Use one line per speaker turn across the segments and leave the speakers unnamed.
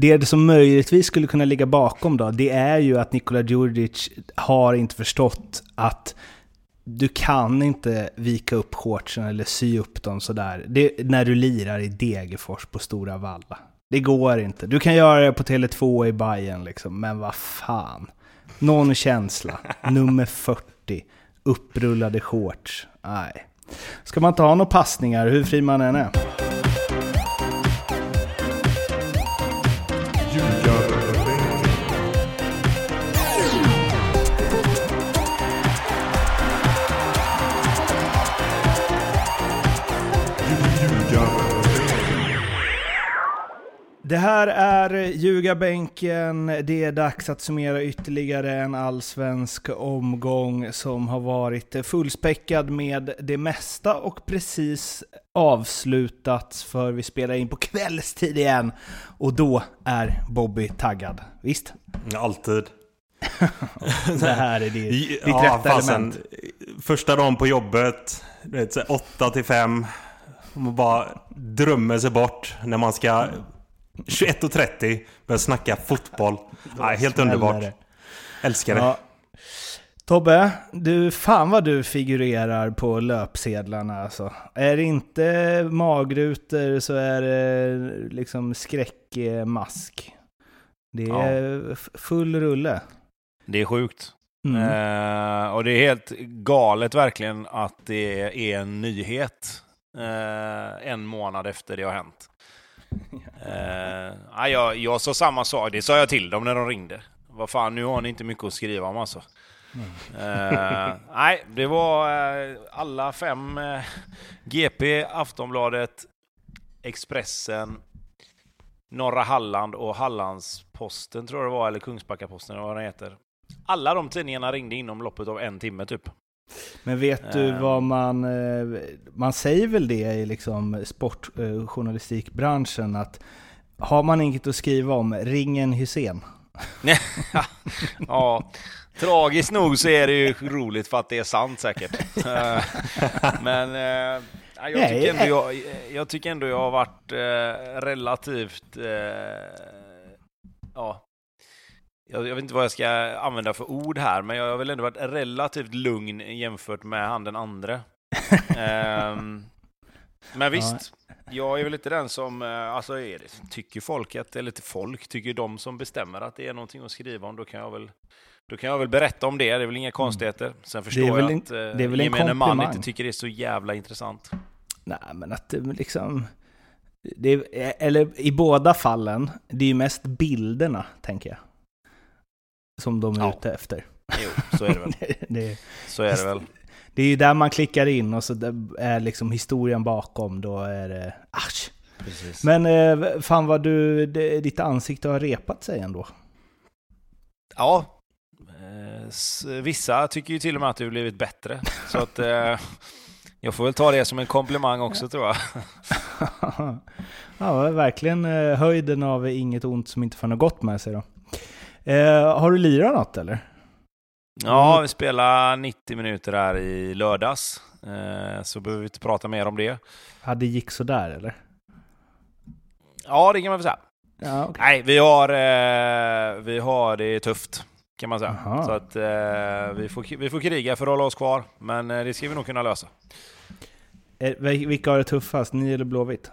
det som möjligtvis skulle kunna ligga bakom då, det är ju att Nikola Djurdjic har inte förstått att du kan inte vika upp shortsen eller sy upp dem sådär det, när du lirar i Degerfors på Stora Valla. Det går inte. Du kan göra det på Tele2 i Bayern liksom, men vad fan. Någon känsla. Nummer 40. Upprullade shorts. Nej. Ska man inte ha några passningar hur fri man än är? Det här är Ljugarbänken. Det är dags att summera ytterligare en allsvensk omgång som har varit fullspäckad med det mesta och precis avslutats för vi spelar in på kvällstid igen. Och då är Bobby taggad. Visst?
Alltid.
det här är det, ditt ja, rätta element.
Första dagen på jobbet, 8 till 5. Man bara drömmer sig bort när man ska 21.30, börjar snacka fotboll. Nej, helt underbart. Älskar det. Ja.
Tobbe, du, fan vad du figurerar på löpsedlarna alltså. Är det inte magrutor så är det liksom skräckmask. Det är ja. full rulle.
Det är sjukt. Mm. Eh, och det är helt galet verkligen att det är en nyhet eh, en månad efter det har hänt uh, jag, jag sa samma sak, det sa jag till dem när de ringde. Vad fan, nu har ni inte mycket att skriva om alltså. Mm. eh, nej, det var eh, alla fem eh, GP, Aftonbladet, Expressen, Norra Halland och Hallandsposten tror jag det var, eller Kungsbackaposten eller vad den heter. Alla de tidningarna ringde inom loppet av en timme typ.
Men vet du um, vad man... Eh, man säger väl det i liksom sportjournalistikbranschen att har man inget att skriva om, ring en Hussein.
ja, tragiskt nog så är det ju roligt för att det är sant säkert. Men eh, jag, tycker ändå jag, jag tycker ändå jag har varit eh, relativt ja, jag, vet inte vad jag ska använda för ord här, men jag har väl ändå varit relativt lugn jämfört med han den andra. um, men visst, jag är väl inte den som, eh, alltså det, tycker folket, eller inte folk, tycker de som bestämmer att det är någonting att skriva om, då kan jag väl då kan jag väl berätta om det, det är väl inga mm. konstigheter. Sen förstår jag att eh, det är väl gemene man inte tycker det är så jävla intressant.
Nej, men att det liksom... Det är, eller i båda fallen, det är ju mest bilderna, tänker jag som de är ja. ute efter.
Jo, så är det väl. det, det, så är det väl.
Det är ju där man klickar in och så är liksom historien bakom, då är det... Asch. Precis. Men eh, fan vad du, ditt ansikte har repat sig ändå.
Ja. Eh, vissa tycker ju till och med att du blivit bättre. Så att eh, jag får väl ta det som en komplimang också tror jag.
ja, verkligen höjden av inget ont som inte får något gott med sig då. Eh, har du lirat något eller?
Ja, vi spelade 90 minuter här i lördags. Eh, så behöver vi inte prata mer om det.
Ja, det gick sådär eller?
Ja, det kan man väl säga. Ja, okay. Nej, vi har, eh, vi har det tufft kan man säga. Aha. Så att eh, vi, får, vi får kriga för att hålla oss kvar, men det ska vi nog kunna lösa.
Vilka har det tuffast, ni eller Blåvitt?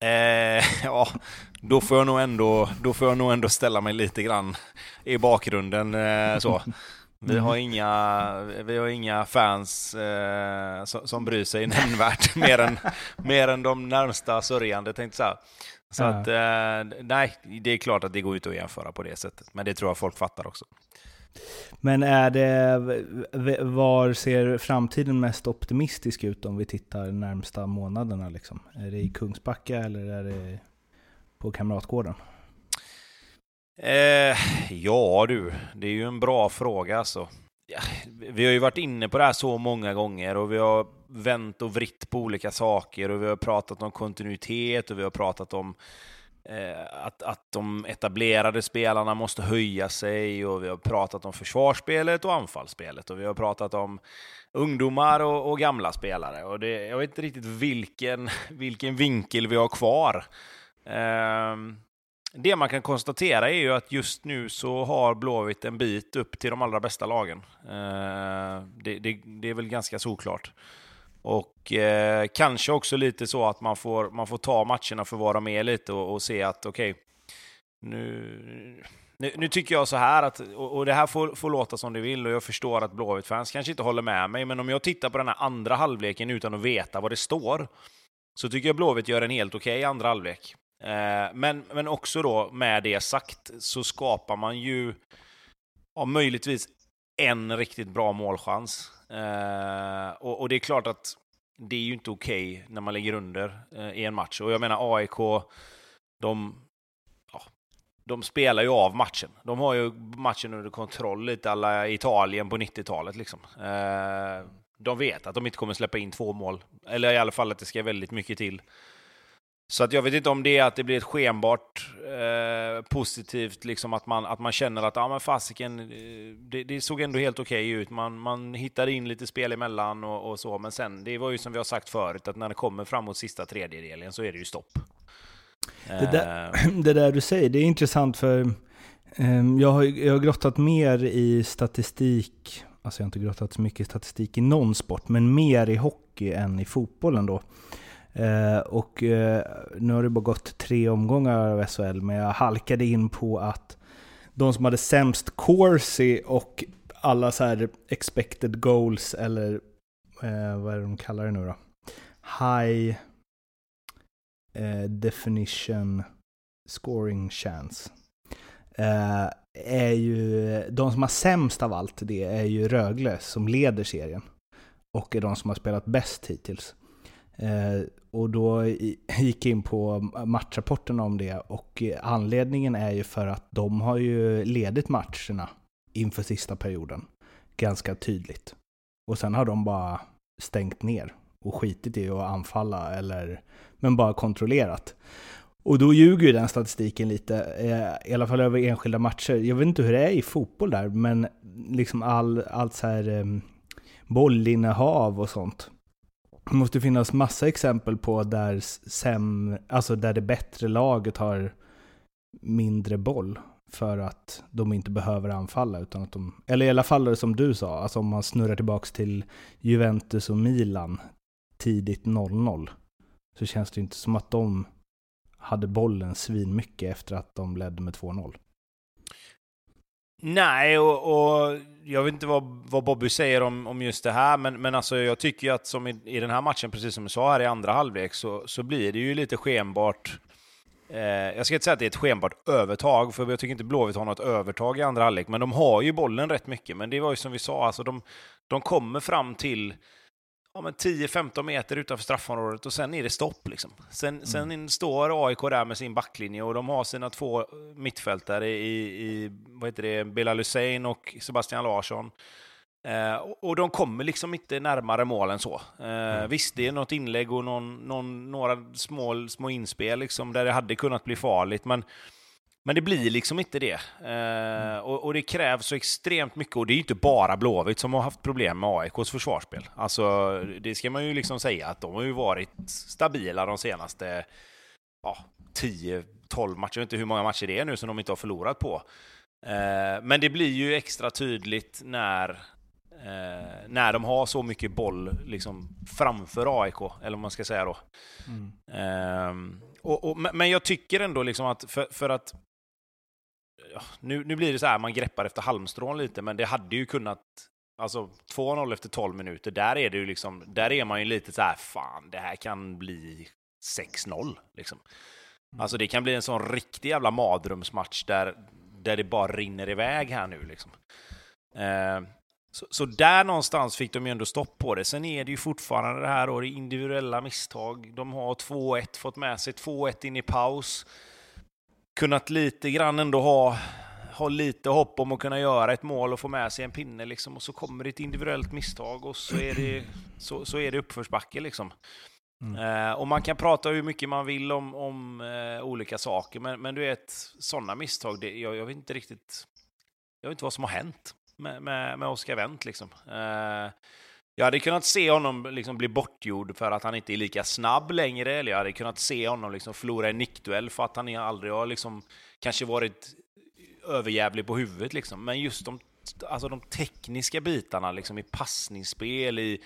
Eh, ja, då får, jag nog ändå, då får jag nog ändå ställa mig lite grann i bakgrunden. Eh, så. Vi har inga, vi har inga fans eh, som, bryr sig nämnvärt mer, än, mer än de närmsta sörjande, tänkte jag Så ja. att, eh, nej, det är klart att det går inte att jämföra på det sättet. Men det tror jag folk fattar också.
Men är det, var ser framtiden mest optimistisk ut om vi tittar närmsta månaderna? Liksom? Är det i Kungsbacka eller är det på Kamratgården?
Eh, ja du, det är ju en bra fråga alltså. Ja, vi har ju varit inne på det här så många gånger och vi har vänt och vritt på olika saker och vi har pratat om kontinuitet och vi har pratat om Eh, att, att de etablerade spelarna måste höja sig och vi har pratat om försvarsspelet och anfallsspelet och vi har pratat om ungdomar och, och gamla spelare. Och det, jag vet inte riktigt vilken, vilken vinkel vi har kvar. Ehm, det man kan konstatera är ju att just nu så har Blåvitt en bit upp till de allra bästa lagen. Ehm, det, det, det är väl ganska såklart. Och eh, kanske också lite så att man får, man får ta matcherna för vad de är lite och, och se att okej, okay, nu, nu, nu, tycker jag så här, att, och, och det här får, får låta som det vill och jag förstår att Blåvitt-fans kanske inte håller med mig, men om jag tittar på den här andra halvleken utan att veta vad det står, så tycker jag Blåvitt gör en helt okej okay andra halvlek. Eh, men, men också då, med det sagt, så skapar man ju ja, möjligtvis en riktigt bra målchans. Eh, och, och, det är klart att det är ju inte okej okay när man ligger under eh, i en match. Och jag menar AIK, de, ja, de spelar ju av matchen. De har ju matchen under kontroll, lite alla Italien på 90-talet. Liksom. Eh, de vet att de inte kommer släppa in två mål. Eller i alla fall att det ska väldigt mycket till. Så att jag vet inte om det är att det blir ett skenbart eh, positivt, liksom att man, att man känner att ja, men fasiken, eh, det, det såg ändå helt okej okay ut. Man, man hittade in lite spel emellan och, och så, men sen, det var ju som vi har sagt förut, att när det kommer framåt sista tredjedelen så är det ju stopp.
Det där, eh. det där du säger, det är intressant för eh, jag, har, jag har grottat mer i statistik, alltså jag har inte grottat så mycket i statistik i någon sport, men mer i hockey än i fotbollen då. Eh, och eh, nu har det bara gått tre omgångar av SHL, men jag halkade in på att de som hade sämst corsi och alla så här expected goals, eller eh, vad är det de kallar det nu då? High eh, definition scoring chance. Eh, är ju, de som har sämst av allt det är ju Rögle som leder serien. Och är de som har spelat bäst hittills. Eh, och då gick jag in på matchrapporterna om det och anledningen är ju för att de har ju ledit matcherna inför sista perioden ganska tydligt. Och sen har de bara stängt ner och skitit i att anfalla eller men bara kontrollerat. Och då ljuger ju den statistiken lite, eh, i alla fall över enskilda matcher. Jag vet inte hur det är i fotboll där, men liksom all, allt så här um, bollinnehav och sånt det måste finnas massa exempel på där, sem, alltså där det bättre laget har mindre boll för att de inte behöver anfalla. Utan att de, eller i alla fall som du sa, alltså om man snurrar tillbaka till Juventus och Milan tidigt 0-0 så känns det inte som att de hade bollen svinmycket efter att de ledde med 2-0.
Nej, och, och, jag vet inte vad, vad Bobby säger om, om just det här, men, men alltså jag tycker ju att som i, i den här matchen, precis som du sa här i andra halvlek, så, så blir det ju lite skenbart eh, jag ska inte säga att det är ett skenbart övertag, för jag tycker inte Blåvitt har något övertag i andra halvlek, men de har ju bollen rätt mycket. Men det var ju som vi sa, alltså de, de kommer fram till ja, 10-15 meter utanför straffområdet och sen är det stopp. Liksom. Sen, mm. sen står AIK där med sin backlinje och de har sina två mittfältare i, i vad heter det, Bilal Hussein och Sebastian Larsson. Eh, och de kommer liksom inte närmare mål än så. Eh, mm. Visst, det är något inlägg och någon, någon, några små, små inspel liksom, där det hade kunnat bli farligt, men men det blir liksom inte det. Eh, och, och, det krävs så extremt mycket. Och det är ju inte bara Blåvitt som har haft problem med AIKs försvarsspel. Alltså, det ska man ju liksom säga att de har ju varit stabila de senaste ja, 10-12 matcher. Jag vet inte hur många matcher det är nu som de inte har förlorat på. Eh, men det blir ju extra tydligt när, eh, när de har så mycket boll liksom, framför AIK, eller vad man ska säga då. Mm. Eh, och, och, men jag tycker ändå liksom att för, för att nu, nu blir det så här, man greppar efter halmstrån lite, men det hade ju kunnat... Alltså 2-0 efter 12 minuter, där är det ju liksom, där är man ju lite så här, fan, det här kan bli 6-0. Liksom. Mm. Alltså det kan bli en sån riktig jävla madrumsmatch där, där det bara rinner iväg här nu. Liksom. Eh, så, så, där någonstans fick de ju ändå stopp på det. Sen är det ju fortfarande det här då, det individuella misstag. De har 2-1, fått med sig 2-1 in i paus kunnat lite grann ändå ha, ha lite hopp om att kunna göra ett mål och få med sig en pinne liksom. Och så kommer det ett individuellt misstag och så är det, så, så är det uppförsbacke liksom. Mm. Eh, och man kan prata hur mycket man vill om, om eh, olika saker, men, men du vet, sådana misstag, det, jag, jag, vet inte riktigt jag vet inte vad som har hänt med, med, med Oscar Wendt. Liksom. Eh, jag hade kunnat se honom liksom bli bortgjord för att han inte är lika snabb längre, eller jag hade kunnat se honom liksom förlora en nickduell för att han aldrig har liksom kanske varit överjävlig på huvudet. Liksom. Men just de, alltså de tekniska bitarna liksom, i passningsspel, i,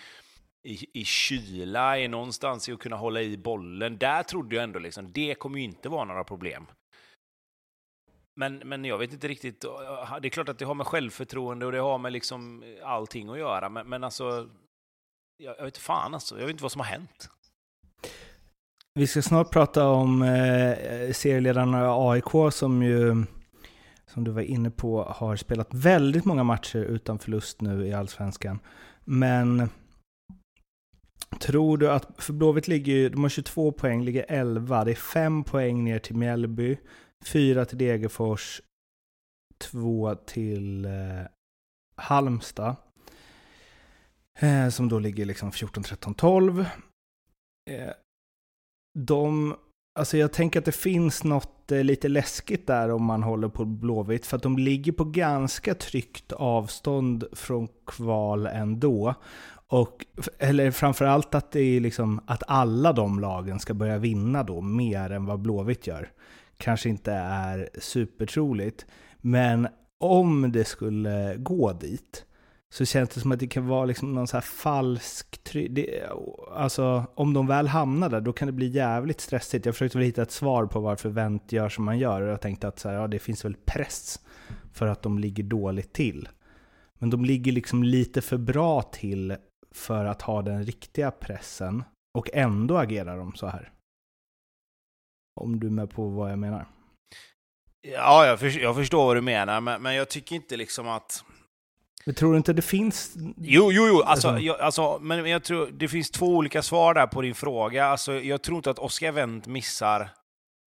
i, i kyla, i någonstans i att kunna hålla i bollen. Där trodde jag ändå liksom, det kommer ju inte vara några problem. Men, men jag vet inte riktigt. Eh, det är klart att det har med självförtroende och det har med liksom eh, allting att göra. Men, men alltså, jag, jag vet fan alltså. Jag vet inte vad som har hänt.
Vi ska snart prata om eh, serieledarna AIK som ju, som du var inne på, har spelat väldigt många matcher utan förlust nu i Allsvenskan. Men tror du att, för Blåvitt ligger ju, de har 22 poäng, ligger 11, det är 5 poäng ner till Mjällby, Fyra till Degerfors, två till eh, Halmstad. Eh, som då ligger liksom 14, 13, 12. Eh, de, alltså jag tänker att det finns något eh, lite läskigt där om man håller på Blåvitt. För att de ligger på ganska tryggt avstånd från kval ändå. Och, eller framförallt att det är liksom att alla de lagen ska börja vinna då mer än vad Blåvitt gör. Kanske inte är supertroligt. Men om det skulle gå dit så känns det som att det kan vara liksom någon så här falsk... Det, alltså, om de väl hamnar där, då kan det bli jävligt stressigt. Jag försökte väl hitta ett svar på varför vänt gör som man gör. Och jag tänkte att så här, ja, det finns väl press för att de ligger dåligt till. Men de ligger liksom lite för bra till för att ha den riktiga pressen. Och ändå agerar de så här. Om du är med på vad jag menar.
Ja, jag, för, jag förstår vad du menar, men, men jag tycker inte liksom att
men tror du inte det finns...
Jo, jo, jo. Alltså, jag, alltså, men jag tror det finns två olika svar där på din fråga. Alltså, jag tror inte att Oscar Wendt missar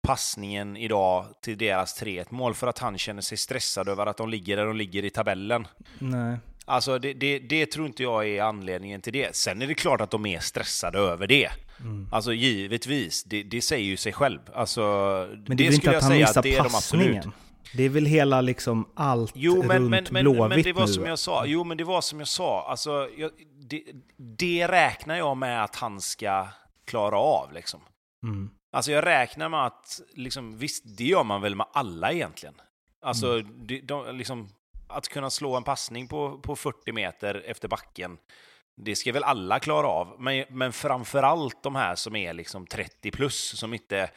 passningen idag till deras 3-1 mål för att han känner sig stressad över att de ligger där de ligger i tabellen.
Nej.
Alltså det, det, det, tror inte jag är anledningen till det. Sen är det klart att de är stressade över det. Mm. Alltså givetvis, det, det säger ju sig själv. Alltså,
Men det, det skulle jag säga att det är de. Det är väl hela liksom allt jo, men, runt men, men, Blåvitt
men det var
nu.
som jag sa. Jo, men det var som jag sa. Alltså, jag, det, det, räknar jag med att han ska klara av. Liksom.
Mm.
Alltså jag räknar med att, liksom, visst, det gör man väl med alla egentligen. Alltså, mm. det, de, liksom, att kunna slå en passning på, på 40 meter efter backen, det ska väl alla klara av. Men, men framför allt de här som är liksom 30 plus, som inte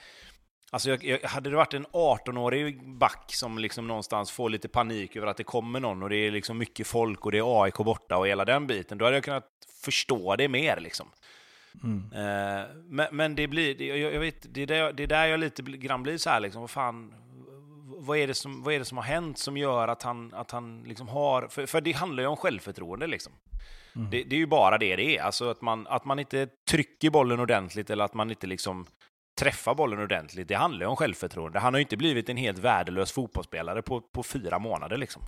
Alltså jag, jag, hade det varit en 18-årig back som liksom någonstans får lite panik över att det kommer någon och det är liksom mycket folk och det är AIK borta och hela den biten, då hade jag kunnat förstå det mer. Liksom.
Mm.
Eh, men, men, det blir, jag, jag, vet, det är, där, det är där jag lite grann blir så här, liksom, vad fan, vad är, det som, vad är det som har hänt som gör att han, att han liksom har... För, för det handlar ju om självförtroende. Liksom. Mm. Det, det, är ju bara det det är. Alltså att man, att man inte trycker bollen ordentligt eller att man inte liksom träffa bollen ordentligt, det handlar ju om självförtroende. Han har ju inte blivit en helt värdelös fotbollsspelare på, på fyra månader. Liksom.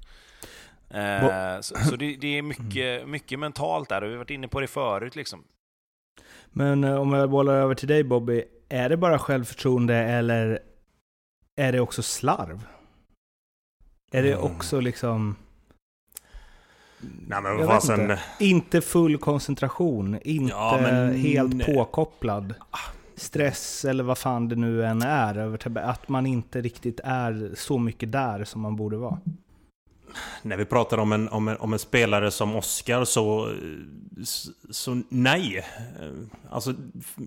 Eh, så, så det, det, är mycket, mycket mentalt där, och vi har varit inne på det förut. Liksom.
Men eh, om jag bollar över till dig Bobby, är det bara självförtroende eller är det också slarv? Är det mm. också liksom...
Nej, men vad sen... inte.
inte full koncentration, inte ja, men... helt påkopplad. Ah, stress eller vad fan det nu än är att man inte riktigt är så mycket där som man borde vara.
När vi pratar om en, om en, om en spelare som Oscar så, så nej. Alltså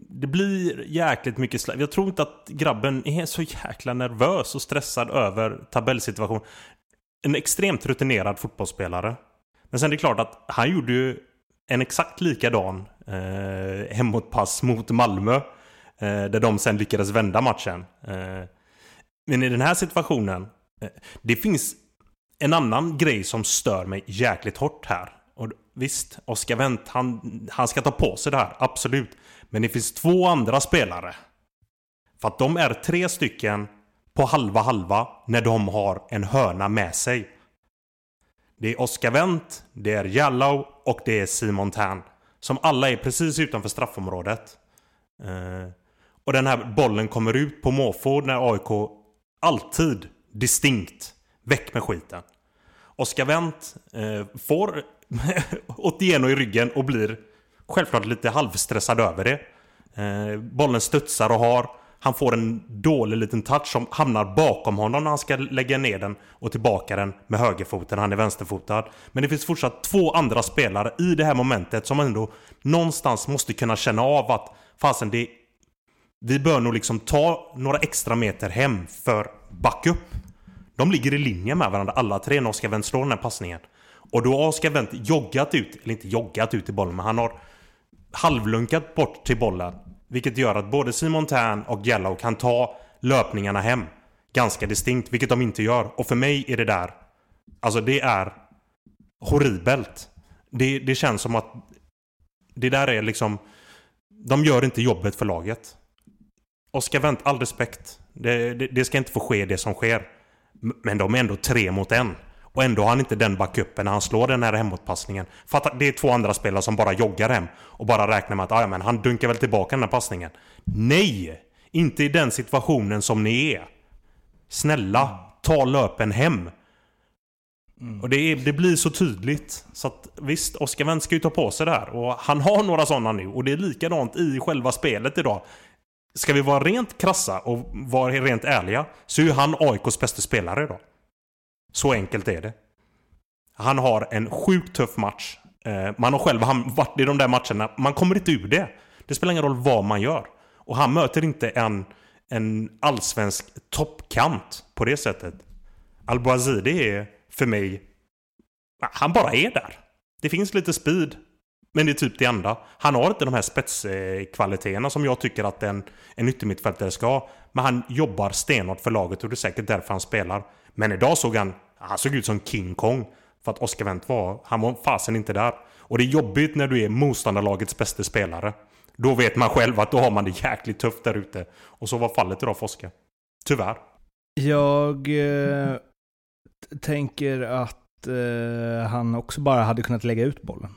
det blir jäkligt mycket slag. Jag tror inte att grabben är så jäkla nervös och stressad över tabellsituation. En extremt rutinerad fotbollsspelare. Men sen är det klart att han gjorde ju en exakt likadan eh, hemåtpass mot Malmö. Eh, där de sen lyckades vända matchen. Eh, men i den här situationen, eh, det finns en annan grej som stör mig jäkligt hårt här. Och visst, Oscar Wendt, han, han ska ta på sig det här, absolut. Men det finns två andra spelare. För att de är tre stycken på halva halva när de har en hörna med sig. Det är Oscar Wendt, det är Jallow och det är Simon Tern. Som alla är precis utanför straffområdet. Eh, och den här bollen kommer ut på måfå när AIK alltid distinkt väck med skiten. Oskar Wendt eh, får Otieno i ryggen och blir självklart lite halvstressad över det. Eh, bollen studsar och har. Han får en dålig liten touch som hamnar bakom honom när han ska lägga ner den och tillbaka den med högerfoten. Han är vänsterfotad. Men det finns fortsatt två andra spelare i det här momentet som ändå någonstans måste kunna känna av att fasen det... Vi bör nog liksom ta några extra meter hem för backup. De ligger i linje med varandra alla tre när Oskar Wendt slår den här passningen. Och då har Oskar Wendt joggat ut, eller inte joggat ut i bollen, men han har halvlunkat bort till bollen. Vilket gör att både Simon Tern och Yellow kan ta löpningarna hem. Ganska distinkt, vilket de inte gör. Och för mig är det där... Alltså det är horribelt. Det, det känns som att... Det där är liksom... De gör inte jobbet för laget. Oskar Wendt, all respekt. Det, det, det, ska inte få ske det som sker. Men de är ändå tre mot en. Och ändå har han inte den backupen när han slår den här hemåtpassningen. Fatta, det är två andra spelare som bara joggar hem. Och bara räknar med att ah, ja, men han dunkar väl tillbaka den här passningen. Nej! Inte i den situationen som ni är. Snälla, ta löpen hem. Mm. Och det, är, det, blir så tydligt. Så att visst, Oskar Wendt ska ju ta på sig det här. Och han har några sådana nu. Och det är likadant i själva spelet idag. Ska vi vara rent krassa och vara rent ärliga så är han AIKs bästa spelare idag. Så enkelt är det. Han har en sjukt tuff match. Eh, man har själv varit i de där matcherna. Man kommer inte ur det. Det spelar ingen roll vad man gör. Och han möter inte en, en allsvensk toppkant på det sättet. Al-Bouazidi är för mig... Han bara är där. Det finns lite speed. Men det är typ det enda. Han har inte de här spetskvaliteterna som jag tycker att en, en yttermittfältare ska ha. Men han jobbar stenhårt för laget och det är säkert därför han spelar. Men idag såg han, han såg ut som King Kong. För att Oscar Wendt var, han var fasen inte där. Och det är jobbigt när du är motståndarlagets bästa spelare. Då vet man själv att då har man det jäkligt tufft där ute. Och så var fallet idag för Oskar. Tyvärr.
Jag eh, tänker att eh, han också bara hade kunnat lägga ut bollen.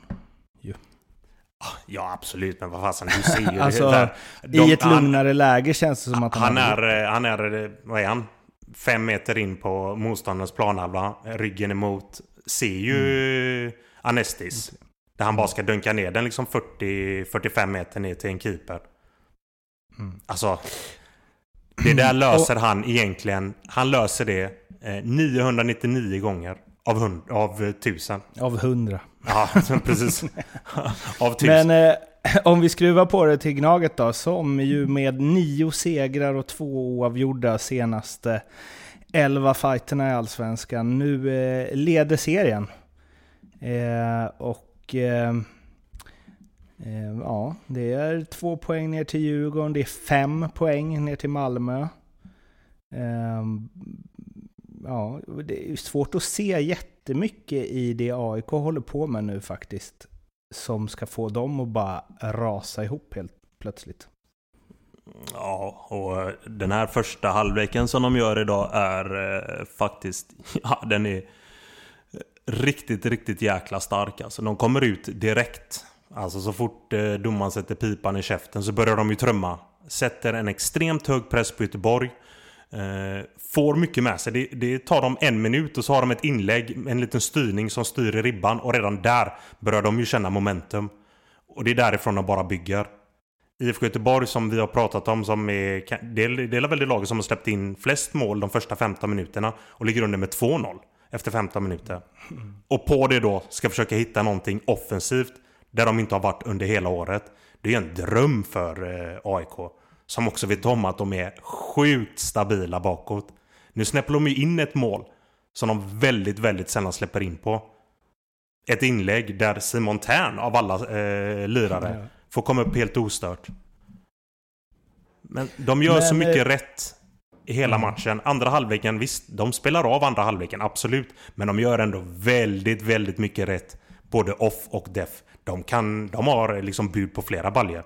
Ah, ja, absolut. Men vad fasen, du ser ju
alltså, det där. De, I ett lugnare han, läge känns det som att
han... Han är, han är, vad är han? fem meter in på motståndarens planhalva, ryggen emot, ser ju mm. Anestis. Där han bara ska dunka ner den liksom 40-45 meter ner till en keeper. Mm. Alltså, det där löser han egentligen. Han löser det eh, 999 gånger av, hund, av 1000.
Av 100.
Ja, precis. av 1000.
Men eh, om vi skruvar på det till Gnaget då, som ju med nio segrar och två oavgjorda senaste elva fighterna i Allsvenskan nu eh, leder serien. Eh, och eh, eh, ja, det är två poäng ner till Djurgården, det är fem poäng ner till Malmö. Ja, det är svårt att se jättemycket i det AIK håller på med nu faktiskt som ska få dem att bara rasa ihop helt plötsligt.
Ja, och eh, den här första halvleken som de gör idag är eh, faktiskt... Ja, den är eh, riktigt, riktigt jäkla stark. Alltså, de kommer ut direkt. Alltså så fort eh, domaren sätter pipan i käften så börjar de ju trumma. Sätter en extremt hög press på Göteborg. Eh, får mycket med sig. Det, det, tar dem en minut och så har de ett inlägg, en liten styrning som styr i ribban och redan där börjar de ju känna momentum. Och det är därifrån de bara bygger. IFK Göteborg som vi har pratat om som är, det är väl det laget som har släppt in flest mål de första 15 minuterna och ligger under med 2-0 efter 15 minuter. Och på det då ska försöka hitta någonting offensivt där de inte har varit under hela året. Det är en dröm för eh, AIK. Som också vet om att de är sjukt stabila bakåt. Nu släpper de ju in ett mål som de väldigt, väldigt sällan släpper in på. Ett inlägg där Simon Tern av alla eh, lirare ja. får komma upp helt ostört. Men de gör Men, så mycket eh... rätt i hela mm. matchen. Andra halvleken, visst, de spelar av andra halvleken, absolut. Men de gör ändå väldigt, väldigt mycket rätt. Både off och def. De, kan, de har liksom bud på flera baljer.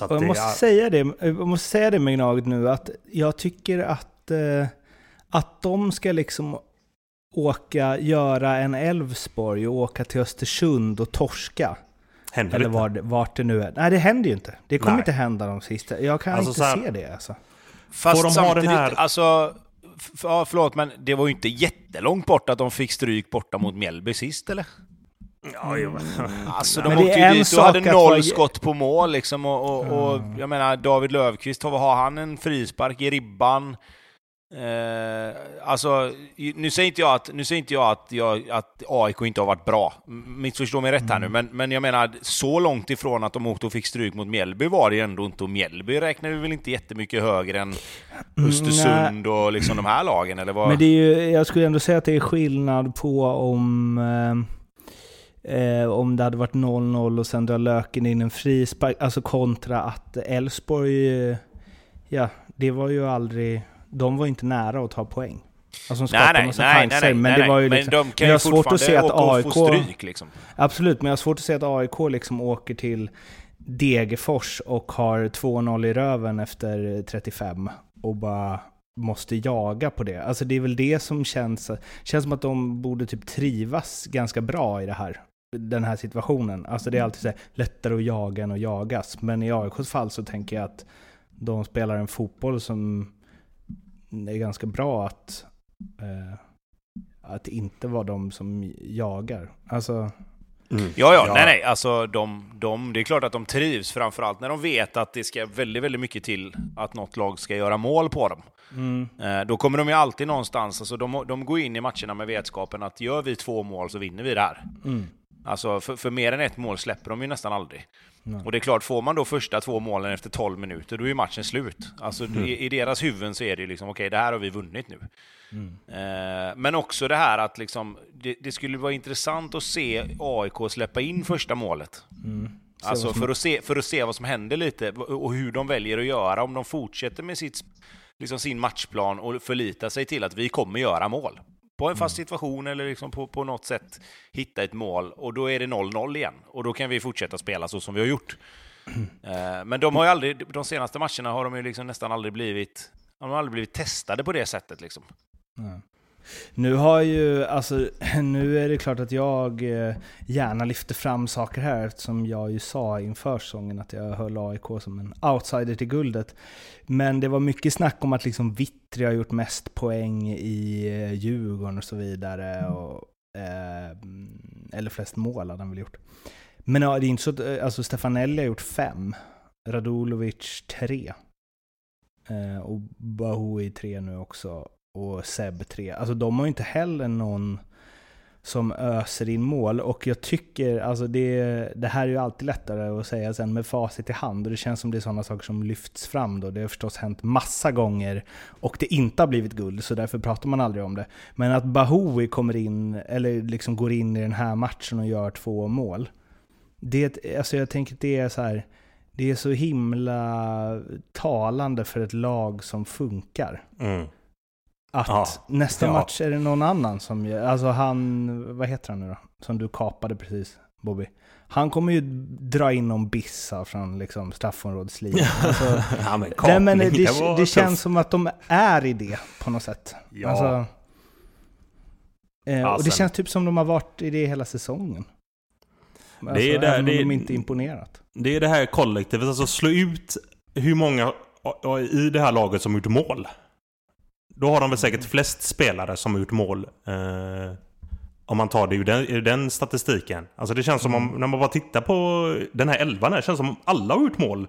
Jag, måste är... säga det, jag måste säga det med Gnaget nu, att jag tycker att, eh, att de ska liksom åka, göra en Elfsborg och åka till Östersund och torska.
Händer
Eller var, vart det nu är. Nej, det händer ju inte. Det kommer Nej. inte hända de sista. Jag kan alltså, inte här, se det alltså.
Fast de samtidigt, ha den här... alltså... Ja, förlåt, men det var ju inte jättelångt bort att de fick stryk borta mot Mjällby sist, eller?
Ja, jo.
Alltså de
Men det
åkte
är
ju dit och hade noll
vara-
skott på mål liksom och, och, och jag menar David Löfqvist, har, han en frispark i ribban? Eh, alltså, nu säger inte jag att, nu säger inte jag att, jag, att AIK inte har varit bra. Missförstå mig rätt här nu, men, men jag menar så långt ifrån att de åkte och fick stryk mot Mjällby var det ju ändå inte. Och Mjällby räknar vi väl inte jättemycket högre än Östersund och liksom de här lagen, eller vad?
Men det är ju, jag skulle ändå säga att det är skillnad på om, eh, eh, om det hade varit 0-0 och sen drar Löken in en frispark, alltså kontra att Elfsborg, eh, ja, det var ju aldrig, de var inte nära att ta poäng. Alltså de skapade
nej, nej,
massa
nej, nej,
chanser,
nej,
men det var ju
men
liksom,
de
men
kan
jag
ju
svårt att se att
fortfarande få stryk liksom.
Absolut, men jag har svårt att se att AIK liksom åker till Degerfors och har 2-0 i röven efter 35 och bara måste jaga på det. Alltså det är väl det som känns, känns som att de borde typ trivas ganska bra i det här, den här situationen. Alltså det är alltid så här, lättare att jaga än att jagas. Men i AIKs fall så tänker jag att de spelar en fotboll som är ganska bra att, eh, att inte vara de som jagar. Alltså,
Mm.
Ja, ja, nej, nej. Alltså, de, de, det är klart att de trivs, framförallt när de vet att det ska väldigt, väldigt mycket till att något lag ska göra mål på dem.
mm,
Eh, då kommer de ju alltid någonstans, alltså de, de går in i matcherna med vetskapen att gör vi två mål så vinner vi det här.
mm.
Alltså, för, för mer än ett mål släpper de ju nästan aldrig.
Nej.
Och det är klart, får man då första två målen efter 12 minuter, då är ju matchen slut. Alltså,
Mm.
i, i deras huvuden så är det ju liksom, okej, det här har vi vunnit nu.
Mm.
Eh, men också det här att liksom, det, det skulle vara intressant att se AIK släppa in första målet.
Mm.
Alltså för att, se, för att se vad som händer lite och hur de väljer att göra. Om de fortsätter med sitt, liksom sin matchplan och förlitar sig till att vi kommer göra mål. På en fast situation eller liksom på, på något sätt hitta ett mål och då är det 0-0 igen. Och då kan vi fortsätta spela så som vi har gjort. Eh, Men de har ju aldrig, de senaste matcherna har de ju liksom nästan aldrig blivit, de har aldrig blivit testade på det sättet liksom.
Ja. Nu har ju, alltså, nu är det klart att jag eh, gärna lyfter fram saker här eftersom jag ju sa inför säsongen att jag höll AIK som en outsider till guldet. Men det var mycket snack om att liksom Vittri har gjort mest poäng i eh, Djurgården och så vidare. Och, eh, eller flest mål hade han väl gjort. Men ja, det är inte så att, eh, alltså Stefanelli har gjort fem, Radulovic tre. Eh, och Bahoui tre nu också och Seb 3. Alltså de har ju inte heller någon som öser in mål. Och jag tycker, alltså det, det här är ju alltid lättare att säga sen med facit i hand. Och det känns som det är sådana saker som lyfts fram då. Det har förstås hänt massa gånger och det inte har blivit guld, så därför pratar man aldrig om det. Men att Bahoui kommer in, eller liksom går in i den här matchen och gör två mål. Det, alltså jag tänker att det är så här, det är så himla talande för ett lag som funkar
Mm
att
Ja.
nästa
Ja.
match är det någon annan som gör, alltså han, vad heter han nu då? Som du kapade precis, Bobby. Han kommer ju dra in någon bissa från liksom straffområdeslinjen. Alltså,
ja, men
nej,
kapning,
men det,
det,
känns som att de är i det på något sätt.
Ja.
Alltså, eh, och det känns typ som de har varit i det hela säsongen. Alltså,
Det är där-
även om
det-
de inte imponerat.
Det är det här kollektivet, alltså slå ut hur många i det här laget som gjort mål. Då har de väl säkert flest spelare som har gjort mål. Eh, om man tar det ur den, ur den statistiken. Alltså det känns som om, när man bara tittar på den här elvan här, känns som om alla har gjort mål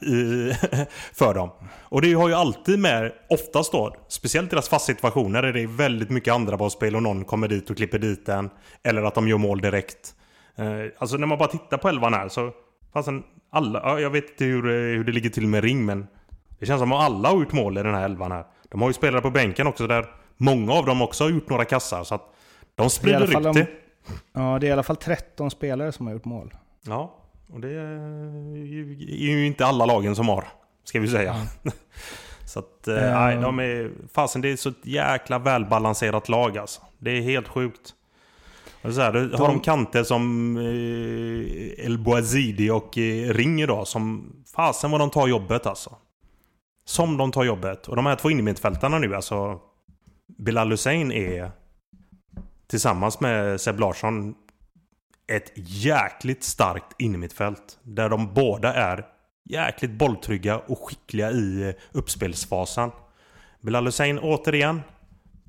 i, för dem. Och det har ju alltid med, oftast då, speciellt deras fast situationer, är det väldigt mycket andra bollspel och någon kommer dit och klipper dit den. Eller att de gör mål direkt. Eh, alltså när man bara tittar på elvan här så Fastän alla, jag vet inte hur, eh, hur det ligger till med Ring men Det känns som att alla har gjort mål i den här elvan här. De har ju spelare på bänken också där många av dem också har gjort några kassar så att de sprider
fall
rykte.
Ja, det är i alla fall 13 spelare som har gjort mål.
Ja, och det är ju, är ju inte alla lagen som har. Ska vi säga. så att, eh,
Ja.
nej, de är... Fasen, det är så ett jäkla välbalanserat lag alltså. Det är helt sjukt. Så här, då har de
De-
kanter som eh, El Boazidi och eh, Ring idag som... Fasen vad de tar jobbet alltså. Som de tar jobbet. Och de här två innermittfältarna nu alltså... Bilal Hussein är tillsammans med Seb Larsson ett jäkligt starkt innermittfält. Där de båda är jäkligt bolltrygga och skickliga i uppspelsfasen. Bilal Hussein återigen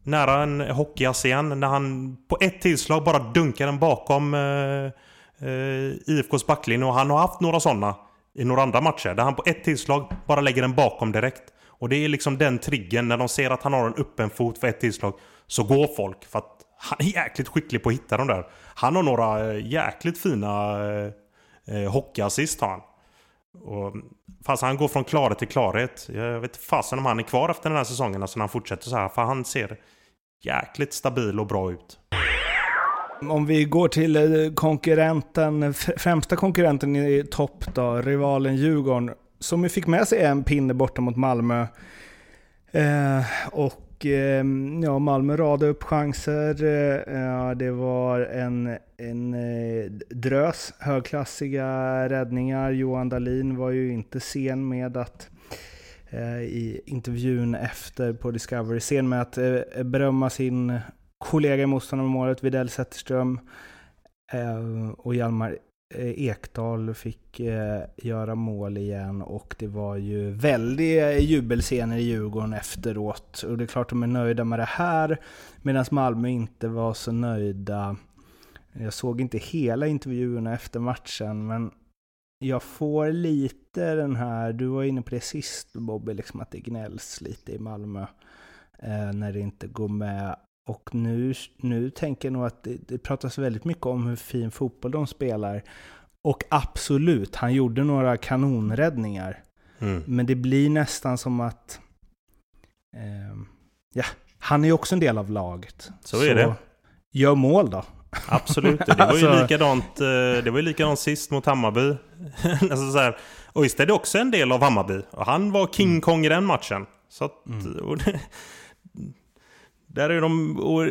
nära en hockeyass igen när han på ett tillslag bara dunkar den bakom eh, eh, IFKs backlinje och han har haft några sådana i några andra matcher där han på ett tillslag bara lägger den bakom direkt. Och det är liksom den triggen när de ser att han har en öppen fot för ett tillslag så går folk för att han är jäkligt skicklig på att hitta de där. Han har några eh, jäkligt fina eh, eh, hockeyassist har han. Och, fast han går från klarhet till klarhet. Jag vet fasen om han är kvar efter den här säsongen, alltså när han fortsätter så här. För han ser jäkligt stabil och bra ut.
Om vi går till eh, konkurrenten, främsta konkurrenten i topp då, rivalen Djurgården, som ju fick med sig en pinne borta mot Malmö. Eh, och eh, ja, Malmö radade upp chanser. Eh, det var en, en eh, drös högklassiga räddningar. Johan Dahlin var ju inte sen med att eh, i intervjun efter på Discovery, sen med att berömma sin kollega i motståndarmålet, Widell Zetterström. Eh, och Hjalmar eh, Ekdal fick eh, göra mål igen och det var ju väldiga eh, jubelscener i Djurgården efteråt. Och det är klart de är nöjda med det här, medan Malmö inte var så nöjda. Jag såg inte hela intervjuerna efter matchen, men jag får lite den här, du var inne på det sist Bobby, liksom att det gnälls lite i Malmö eh, när det inte går med. Och nu, nu tänker jag nog att det, det pratas väldigt mycket om hur fin fotboll de spelar. Och absolut, han gjorde några kanonräddningar. Mm. Men det blir nästan som att... Eh, ja, han är ju också en del av laget.
Så, så är det.
Gör mål då.
Absolut, det var ju alltså... likadant, eh, det var ju likadant sist mot Hammarby. alltså så här, Öystedt är också en del av Hammarby. Och han var King mm. Kong i den matchen. Så att, mm. Där är de... Och,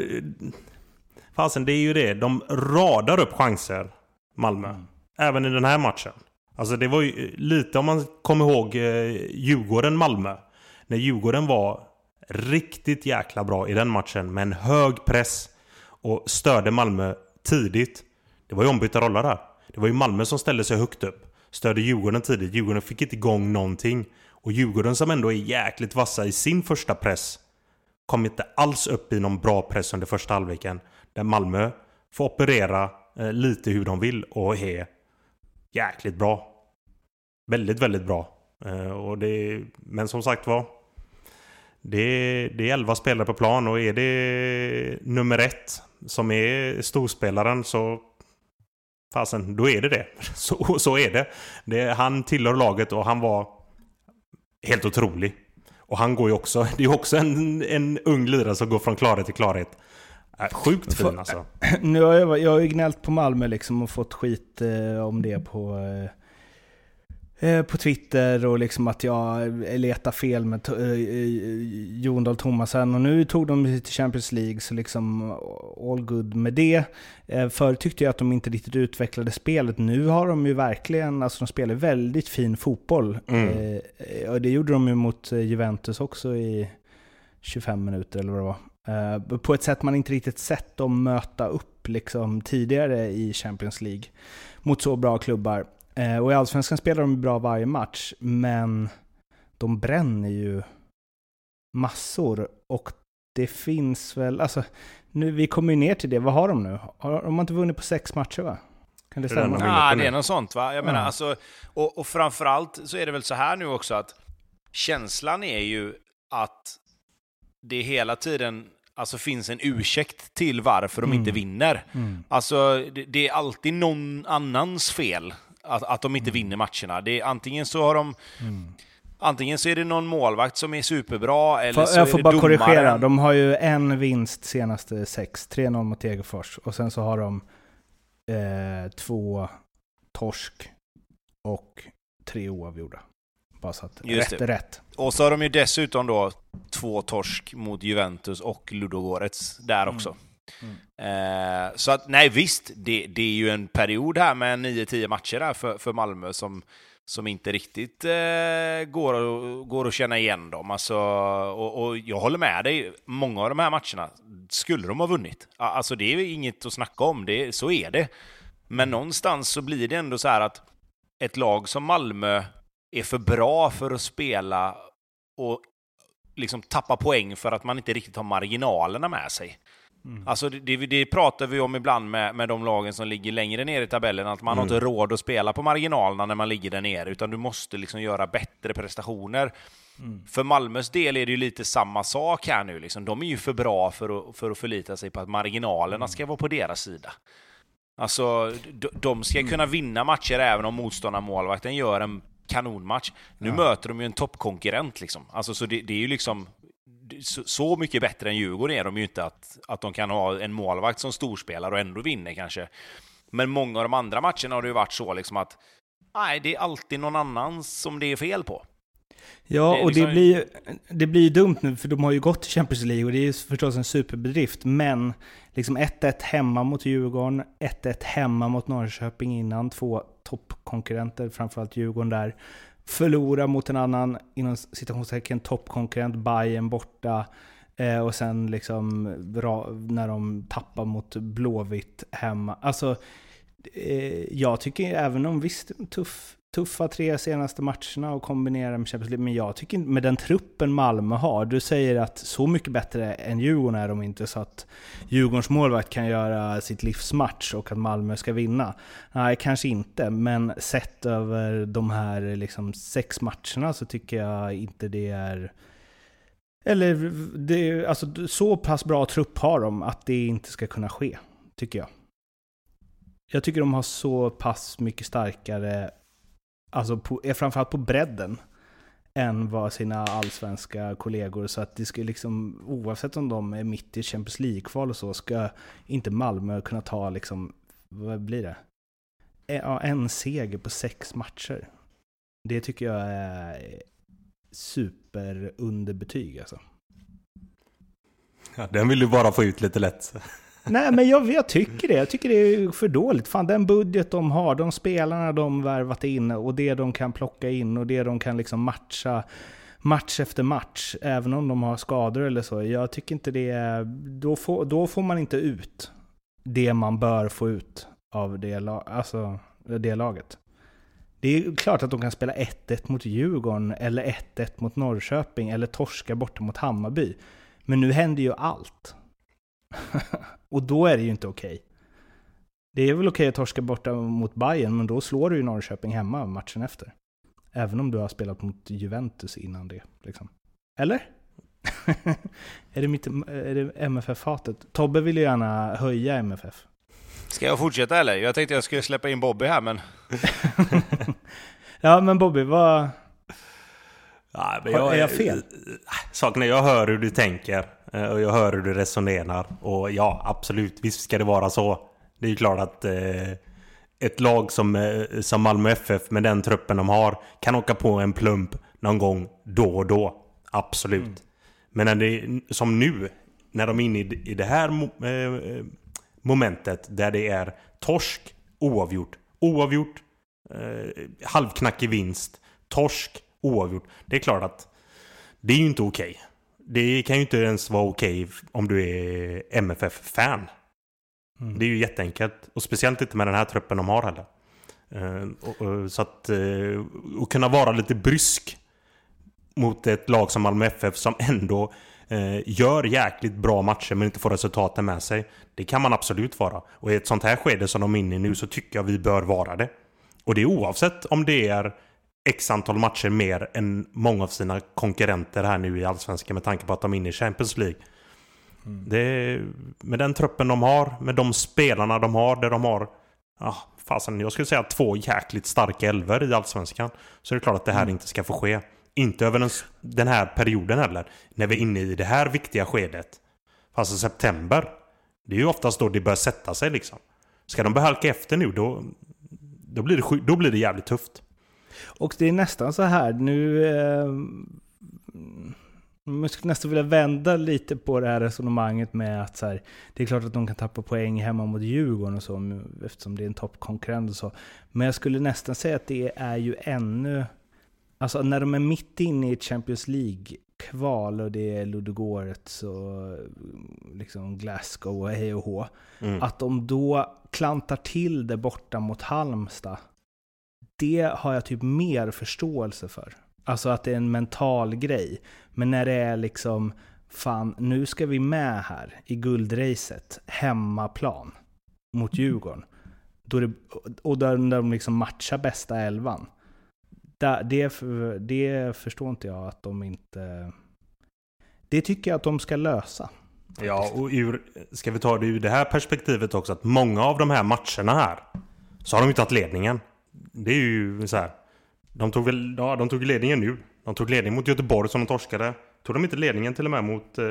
fasen, det är ju det. De radar upp chanser, Malmö. Mm. Även i den här matchen. Alltså det var ju lite om man kommer ihåg eh, Djurgården-Malmö. När Djurgården var riktigt jäkla bra i den matchen med en hög press och störde Malmö tidigt. Det var ju ombytta roller där. Det var ju Malmö som ställde sig högt upp. Störde Djurgården tidigt. Djurgården fick inte igång någonting. Och Djurgården som ändå är jäkligt vassa i sin första press kom inte alls upp i någon bra press under första halvleken. Där Malmö får operera eh, lite hur de vill och är jäkligt bra. Väldigt, väldigt bra. Eh, och det, men som sagt var. Det, det är 11 spelare på plan och är det nummer ett som är storspelaren så fasen, då är det det. Så, så är det. det. Han tillhör laget och han var helt otrolig. Och han går ju också, det är också en, en ung lirare som går från klarhet till klarhet. Äh, sjukt fin alltså.
Nu har jag, jag har ju gnällt på Malmö liksom och fått skit eh, om det på, eh på Twitter och liksom att jag letar fel med eh, eh, Jon Dahl Tomasen. Och nu tog de sig till Champions League, så liksom all good med det. Eh, förr tyckte jag att de inte riktigt utvecklade spelet. Nu har de ju verkligen, alltså de spelar väldigt fin fotboll. Mm. Eh, och det gjorde de ju mot eh, Juventus också i 25 minuter eller vad det var. På ett sätt man inte riktigt sett dem möta upp liksom tidigare i Champions League mot så bra klubbar. Och i Allsvenskan spelar de bra varje match, men de bränner ju massor. Och det finns väl, alltså nu, vi kommer ju ner till det. Vad har de nu? Har de inte vunnit på sex matcher va?
Kan det stämma? Ja, det är något sånt va? Jag menar ja. alltså, och, och framförallt så är det väl så här nu också att känslan är ju att det hela tiden alltså, finns en ursäkt till varför de mm. inte vinner. Mm. Alltså, det, det, är alltid någon annans fel att, att de inte mm. vinner matcherna. Det är, antingen så har de mm. Antingen så är det någon målvakt som är superbra, eller
För,
så
Jag får
är
bara
det
korrigera, de har ju en vinst senaste sex. 3-0 mot Degerfors. Och sen så har de eh, två torsk och tre oavgjorda. Bara så att
Just
rätt är rätt.
Och så har de ju dessutom då två torsk mot Juventus och Ludogorets där mm. också. Mm. Mm. Eh, så att nej visst, det, det är ju en period här med 9-10 matcher här för, för Malmö som som inte riktigt eh, går, att, går att känna igen dem. Alltså, och, och, jag håller med dig, många av de här matcherna skulle de ha vunnit. Alltså det är inget att snacka om, det, så är det. Men någonstans så blir det ändå så här att ett lag som Malmö är för bra för att spela och liksom tappa poäng för att man inte riktigt har marginalerna med sig. Mm. Alltså det, det, pratar vi om ibland med, med de lagen som ligger längre ner i tabellen, att man mm. har inte råd att spela på marginalerna när man ligger där nere, utan du måste liksom göra bättre prestationer. Mm. För Malmös del är det ju lite samma sak här nu. Liksom. De är ju för bra för att, för att förlita sig på att marginalerna mm. ska vara på deras sida. Alltså, de ska mm. kunna vinna matcher även om motståndarmålvakten gör en kanonmatch. Nu ja. möter de ju en toppkonkurrent liksom. Alltså, så det, det är ju liksom så, mycket bättre än Djurgården är de ju inte att, att de kan ha en målvakt som storspelare och ändå vinner kanske. Men många av de andra matcherna har det ju varit så liksom att nej, det är alltid någon annan som det är fel på.
Ja, det och liksom... det blir, det blir dumt nu för de har ju gått till Champions League och det är förstås en superbedrift. Men liksom 1-1 hemma mot Djurgården, 1-1 hemma mot Norrköping innan, två toppkonkurrenter, framförallt Djurgården där. Förlora mot en annan, inom citationstecken, toppkonkurrent, Bayern borta. Eh, och sen liksom när de tappar mot Blåvitt hemma. Alltså, eh, jag tycker även om visst, tuff tuffa tre senaste matcherna och kombinera med Champions League. Men jag tycker med den truppen Malmö har, du säger att så mycket bättre än Djurgården är de inte så att Djurgårdens målvakt kan göra sitt livsmatch och att Malmö ska vinna. Nej, kanske inte, men sett över de här liksom sex matcherna så tycker jag inte det är... Eller det, alltså, så pass bra trupp har de att det inte ska kunna ske, tycker jag. Jag tycker de har så pass mycket starkare alltså på, eh, framförallt på bredden, än vad sina allsvenska kollegor. Så att det ska liksom, oavsett om de är mitt i Champions League-kval och så, ska inte Malmö kunna ta liksom, vad blir det? Eh, en seger på sex matcher. Det tycker jag är superunderbetyg alltså.
Ja, den vill du bara få ut lite lätt.
Nej, men jag, jag, tycker det. Jag tycker det är för dåligt. Fan, den budget de har, de spelarna de värvat in och det de kan plocka in och det de kan liksom matcha match efter match, även om de har skador eller så. Jag tycker inte det är... Då får, då får man inte ut det man bör få ut av det, alltså, det laget. Det är klart att de kan spela 1-1 mot Djurgården, eller 1-1 mot Norrköping, eller torska borta mot Hammarby. Men nu händer ju allt. Och då är det ju inte okej. Okay. Det är väl okej okay att torska borta mot Bayern, men då slår du ju Norrköping hemma matchen efter. Även om du har spelat mot Juventus innan det. Liksom. Eller? är det, mitt, är det MFF-hatet? Tobbe vill ju gärna höja MFF.
Ska jag fortsätta eller? Jag tänkte jag skulle släppa in Bobby här, men...
ja, men Bobby, vad...
Ja, men jag, är jag fel? Saken är, jag hör hur du tänker. Eh, och jag hör hur du resonerar. Och ja, absolut, visst ska det vara så. Det är ju klart att eh, ett lag som, eh, som Malmö FF med den truppen de har kan åka på en plump någon gång då och då. Absolut. Mm. Men när det, som nu, när de är inne i, i det här eh, momentet där det är torsk, oavgjort, oavgjort, eh, halvknackig vinst, torsk, oavgjort. Det är klart att det är ju inte okej. Okay. Det kan ju inte ens vara okej okay om du är MFF-fan. Mm. Det är ju jätteenkelt. Och speciellt inte med den här truppen de har heller. Uh, och, så att... Uh, och kunna vara lite brysk mot ett lag som Malmö FF som ändå uh, gör jäkligt bra matcher men inte får resultaten med sig. Det kan man absolut vara. Och i ett sånt här skede som de är inne i nu så tycker jag vi bör vara det. Och det är oavsett om det är X antal matcher mer än många av sina konkurrenter här nu i Allsvenskan med tanke på att de är inne i Champions League. Mm. Det, med den truppen de har, med de spelarna de har, där de har... Ah, fasen, jag skulle säga två jäkligt starka elver i Allsvenskan. Så är det klart att det här mm. inte ska få ske. Inte över den, den här perioden heller. När vi är inne i det här viktiga skedet. Alltså september. Det är ju oftast då det börjar sätta sig liksom. Ska de börja halka efter nu då, då, blir det, då blir det jävligt tufft.
Och det är nästan så här, nu... Eh, man skulle nästan vilja vända lite på det här resonemanget med att så här, det är klart att de kan tappa poäng hemma mot Djurgården och så, eftersom det är en toppkonkurrent och så. Men jag skulle nästan säga att det är ju ännu... Alltså när de är mitt inne i Champions League-kval och det är Ludogorets och liksom Glasgow och hej och hå. Mm. Att de då klantar till det borta mot Halmstad det har jag typ mer förståelse för. Alltså att det är en mental grej. Men när det är liksom, fan nu ska vi med här i guldracet, hemmaplan mot Djurgården. Då det, och där de liksom matchar bästa elvan. Det, det förstår inte jag att de inte... Det tycker jag att de ska lösa.
Ja, och ur, ska vi ta det ur det här perspektivet också, att många av de här matcherna här, så har de inte tagit ledningen. Det är ju så här. De tog väl, ja, de tog ledningen nu. De tog ledning mot Göteborg som de torskade. Tog de inte ledningen till och med mot eh,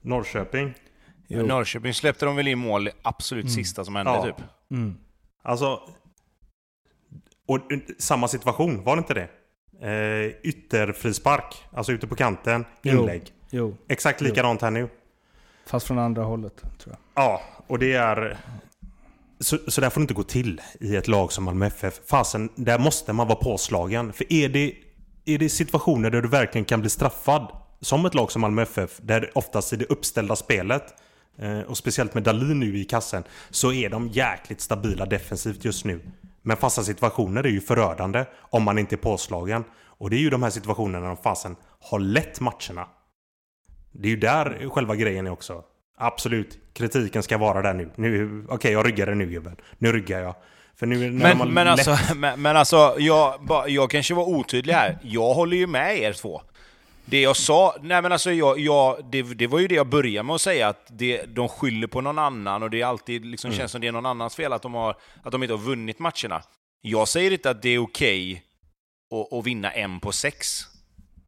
Norrköping?
Jo. Norrköping släppte de väl in mål absolut mm. sista som hände ja. typ.
Mm. Alltså... Och samma situation, var det inte det? Eh, ytterfrispark, alltså ute på kanten, inlägg. Jo. Jo. Exakt likadant jo. här nu.
Fast från andra hållet, tror
jag. Ja, och det är... Så, så där får det inte gå till i ett lag som Malmö FF. Fasen, där måste man vara påslagen. För är det, är det situationer där du verkligen kan bli straffad, som ett lag som Malmö FF, där oftast i det uppställda spelet, eh, och speciellt med Dalin nu i kassen, så är de jäkligt stabila defensivt just nu. Men fasta situationer är ju förödande om man inte är påslagen. Och det är ju de här situationerna de fasen har lett matcherna. Det är ju där själva grejen är också. Absolut, kritiken ska vara där nu. nu Okej, okay, jag ryggade nu gubben. Nu ryggar jag.
För nu, men, men, alltså, men, men, alltså, jag, jag kanske var otydlig här. Jag håller ju med er två. Det jag sa, nej men alltså jag, jag, det, det var ju det jag började med att säga, att det, de skyller på någon annan och det är alltid liksom mm. känns som det är någon annans fel att de, har, att de inte har vunnit matcherna. Jag säger inte att det är okej okay att, att vinna en på sex.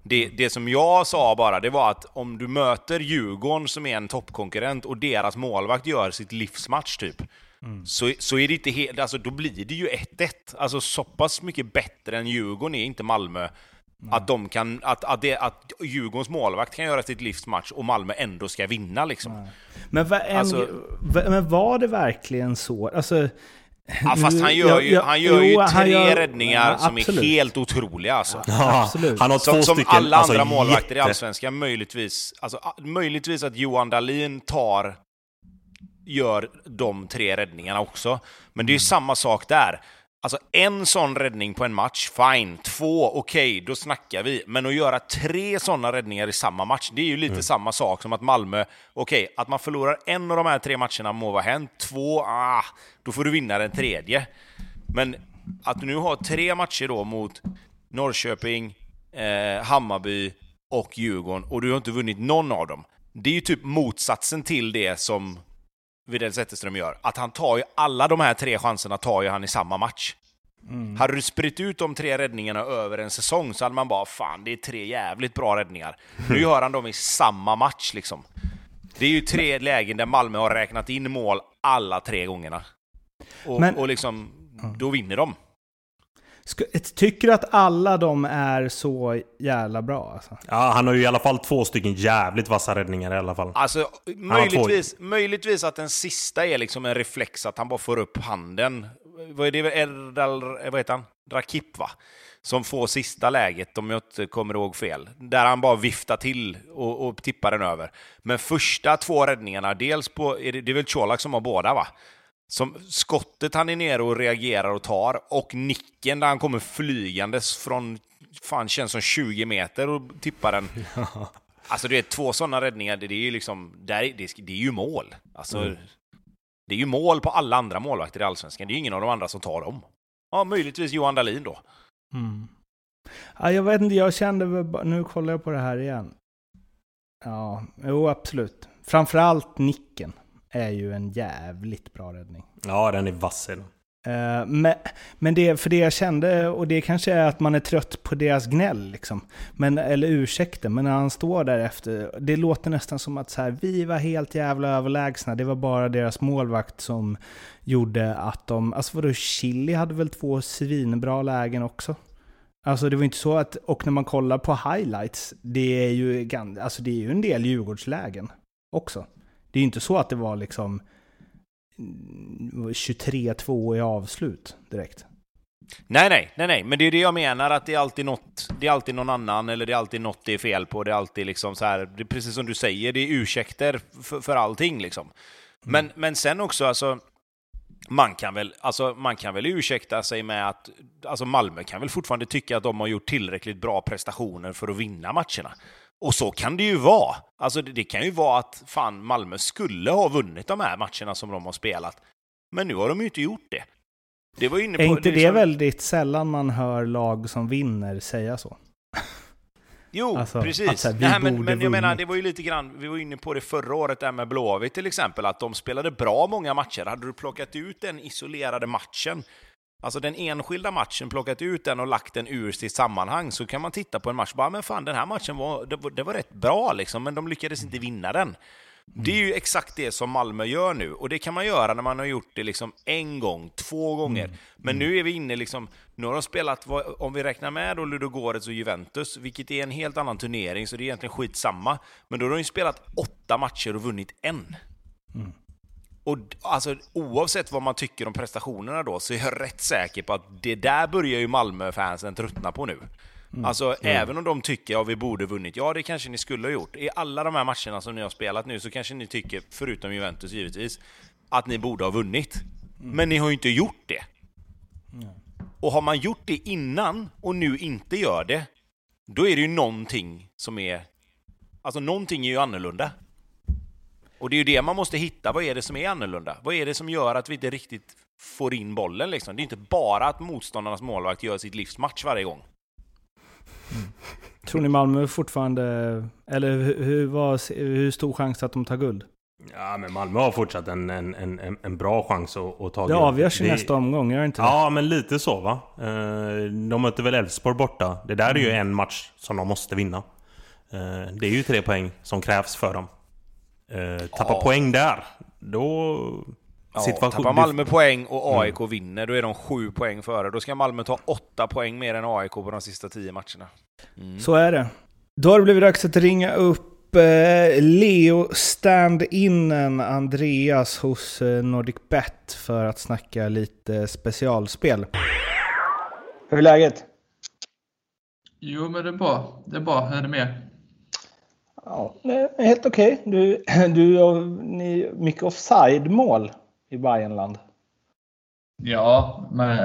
Det, det som jag sa bara, det var att om du möter Djurgården som är en toppkonkurrent och deras målvakt gör sitt livsmatch typ, mm. så, så är det inte helt, alltså då blir det ju 1-1. Alltså så pass mycket bättre än Djurgården är inte Malmö. Att, de kan, att, att, det, att Djurgårdens målvakt kan göra sitt livsmatch och Malmö ändå ska vinna liksom.
Men, va, en, alltså, men var det verkligen så? Alltså,
Ja, fast han gör ju, han gör ju jo, tre gör, räddningar ja, som är helt otroliga alltså.
Ja, absolut. Han har två
som,
stycken,
som alla alltså, andra målvakter jätte... i Allsvenskan, möjligtvis, alltså, möjligtvis att Johan Dahlin tar, gör de tre räddningarna också. Men det är ju mm. samma sak där. Alltså en sån räddning på en match, fine. Två, okej, okay, då snackar vi. Men att göra tre såna räddningar i samma match, det är ju lite mm. samma sak som att Malmö, okej, okay, att man förlorar en av de här tre matcherna må vara hänt. Två, ah, då får du vinna den tredje. Men att du nu har tre matcher då mot Norrköping, eh, Hammarby och Djurgården och du har inte vunnit någon av dem. Det är ju typ motsatsen till det som Widell Zetterström gör. Att han tar ju alla de här tre chanserna tar ju han i samma match. Mm. Hade du spritt ut de tre räddningarna över en säsong så hade man bara fan, det är tre jävligt bra räddningar. Nu gör han dem i samma match liksom. Det är ju tre lägen där Malmö har räknat in mål alla tre gångerna. Och, Men... och liksom, då vinner de.
Tycker du att alla de är så jävla bra? Alltså?
Ja, han har ju i alla fall två stycken jävligt vassa räddningar i alla fall.
Alltså, möjligtvis, möjligtvis att den sista är liksom en reflex, att han bara får upp handen. Vad är det? Erdal, vad heter han? Rakip, va? Som får sista läget, om jag inte kommer ihåg fel. Där han bara viftar till och, och tippar den över. Men första två räddningarna, dels på... Är det, det är väl Colak som har båda, va? Som skottet han är nere och reagerar och tar och nicken där han kommer flygandes från, fan känns som 20 meter och tippar den. Ja. Alltså det är två sådana räddningar, det är ju liksom, det är, det är ju mål. Alltså, mm. Det är ju mål på alla andra målvakter i Allsvenskan, det är ju ingen av de andra som tar dem. Ja, möjligtvis Johan Dahlin då.
Mm. Ja, jag vet inte, jag kände, nu kollar jag på det här igen. Ja, jo absolut. Framförallt nicken är ju en jävligt bra räddning.
Ja, den är vass
uh, men, men det, för det jag kände, och det kanske är att man är trött på deras gnäll, liksom. men, eller ursäkter, men när han står där efter, det låter nästan som att så här, vi var helt jävla överlägsna, det var bara deras målvakt som gjorde att de, alltså vadå, Chili hade väl två svinbra lägen också? Alltså det var inte så att, och när man kollar på highlights, det är ju, alltså det är ju en del Djurgårdslägen också. Det är ju inte så att det var liksom 23-2 i avslut direkt.
Nej, nej, nej, nej, men det är det jag menar att det är alltid något, det är alltid någon annan eller det är alltid något det är fel på. Det är alltid liksom så här, det är precis som du säger, det är ursäkter för, för allting liksom. Men, mm. men sen också alltså, man kan väl, alltså, man kan väl ursäkta sig med att alltså Malmö kan väl fortfarande tycka att de har gjort tillräckligt bra prestationer för att vinna matcherna. Och så kan det ju vara. Alltså det, det, kan ju vara att fan Malmö skulle ha vunnit de här matcherna som de har spelat. Men nu har de ju inte gjort det.
det var inne på, är inte det, liksom... väldigt sällan man hör lag som vinner säga så?
Jo, alltså, precis. Här, Nej, men, men jag menar, det var ju lite grann, vi var inne på det förra året där med Blåvitt till exempel, att de spelade bra många matcher. Hade du plockat ut den isolerade matchen, alltså den enskilda matchen, plockat ut den och lagt den ur sitt sammanhang, så kan man titta på en match och bara, men fan den här matchen var, det var, det var rätt bra liksom, men de lyckades inte vinna den. Det är ju exakt det som Malmö gör nu, och det kan man göra när man har gjort det liksom en gång, två gånger. Mm. Men nu är vi inne liksom, nu har de spelat, om vi räknar med då Ludogorets och Juventus, vilket är en helt annan turnering, så det är egentligen skitsamma. Men då har de ju spelat åtta matcher och vunnit en. Mm. Och alltså, oavsett vad man tycker om prestationerna då, så är jag rätt säker på att det där börjar ju Malmö-fansen tröttna på nu. Mm. Alltså, mm. även om de tycker att vi borde vunnit, ja det kanske ni skulle ha gjort. I alla de här matcherna som ni har spelat nu så kanske ni tycker, förutom Juventus givetvis, att ni borde ha vunnit. Mm. Men ni har ju inte gjort det. Och har man gjort det innan och nu inte gör det, då är det ju någonting som är... Alltså någonting är ju annorlunda. Och det är ju det man måste hitta. Vad är det som är annorlunda? Vad är det som gör att vi inte riktigt får in bollen liksom? Det är inte bara att motståndarnas målvakt gör sitt livs match varje gång.
Mm. Tror ni Malmö fortfarande, eller hur, var, hur stor chans att de tar guld?
Ja, men Malmö har fortsatt en, en, en, en bra chans att, att ta
guld. Det avgörs ju nästa omgång, gör inte
det? Ja, men lite så va. Eh, de möter väl Elfsborg borta. Det där är ju mm. en match som de måste vinna. Eh, det är ju tre poäng som krävs för dem. Eh, tappa ja. poäng där, då
Ja, tappar Malmö poäng och AIK mm. vinner, då är de sju poäng före. Då ska Malmö ta åtta poäng mer än AIK på de sista tio matcherna.
Mm. Så är det. Då har det blivit dags att ringa upp eh, Leo stand-inen Andreas hos eh, Nordic Bet för att snacka lite specialspel. Hur är läget?
Jo, men det är bra. Det är bra. Hur är det med
Ja, helt okej. Okay. Du, du har mycket offside-mål i Bayernland.
Ja, men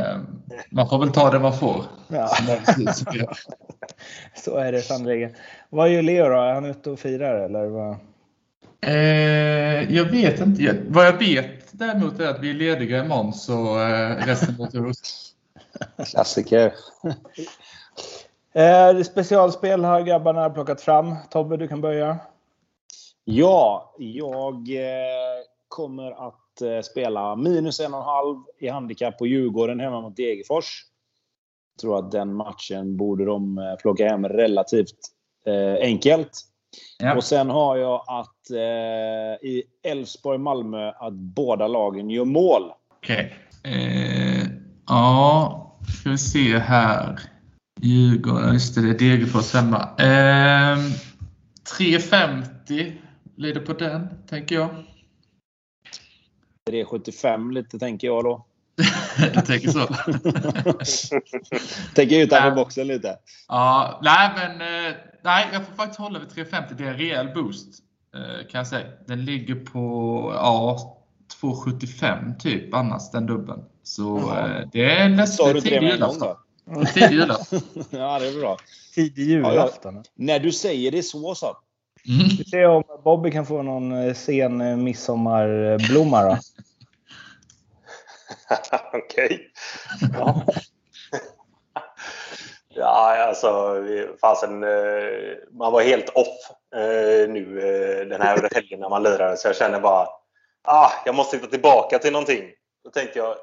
man får väl ta det man får.
Ja. Så är det sannerligen. Vad gör Leo då? Är han ute och firar eller? Vad?
Eh, jag vet inte. Vad jag vet däremot är att vi är lediga imorgon så eh, resten går till oss.
Klassiker. eh, specialspel har grabbarna plockat fram. Tobbe, du kan börja.
Ja, jag eh, kommer att eh, spela minus en och en halv i handikapp på Djurgården hemma mot Degerfors. Jag tror att den matchen borde de eh, plocka hem relativt eh, enkelt. Ja. Och sen har jag att eh, i Elfsborg-Malmö att båda lagen gör mål.
Okej. Okay. Eh, ja, ska vi se här. Djurgården, just det, det är Degerfors hemma. Eh, 3.50 leder på den, tänker jag.
3,75 lite tänker jag då.
du tänker så?
tänker utanför boxen lite.
Ja, nej men eh, nej, jag får faktiskt hålla vid 3,50. Det är en rejäl boost eh, kan jag säga. Den ligger på ja, 2,75 typ annars den dubben. Så mm. det är nästan tidig julafton. Tidig julafton.
ja, det är bra.
Tidig julafton. Ja.
När du säger det så så.
Mm. Vi ser om Bobby kan få någon sen midsommarblomma då.
Okej. Ja. ja, alltså fasen, eh, man var helt off eh, nu eh, den här helgen när man lirade så jag känner bara ah, jag måste hitta tillbaka till någonting. Då tänkte jag,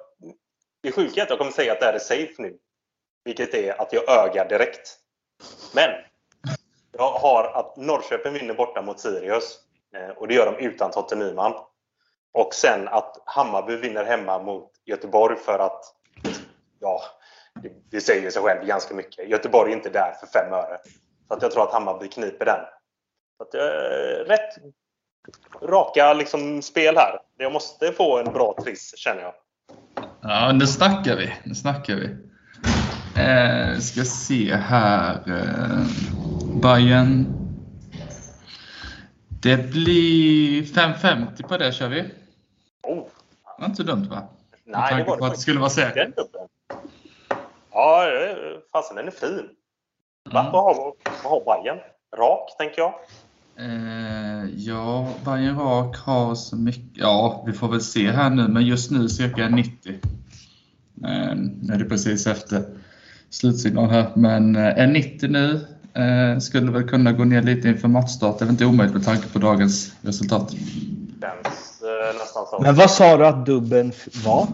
det sjuka är att jag kommer säga att det här är safe nu. Vilket är att jag ögar direkt. Men jag har att Norrköping vinner borta mot Sirius. Eh, och det gör de utan Totte Nyman. Och sen att Hammarby vinner hemma mot Göteborg för att, ja, det, det säger sig själv ganska mycket. Göteborg är inte där för fem öre. Så att jag tror att Hammarby kniper den. Så att, eh, rätt raka liksom, spel här. Jag måste få en bra triss känner jag.
Ja, nu snackar vi. Nu snackar vi. Eh, ska se här. Eh, Bayern. Det blir 5,50 på det kör vi.
Oh.
Det var inte så dumt va? Med
Nej, det
tanke
var
på
det
att det skulle vara säkert.
Ja, eh, fasen den är fin. Va?
Mm.
Vad har, har Bajen? Rak, tänker jag.
Eh, ja, Bayern Rak har så mycket. Ja, vi får väl se här nu, men just nu cirka 90. Eh, nu är det precis efter slutsignal här, men eh, en 90 nu. Eh, skulle väl kunna gå ner lite inför matchstart. Det är väl inte omöjligt med tanke på dagens resultat.
Eh.
Men vad sa du att dubben var?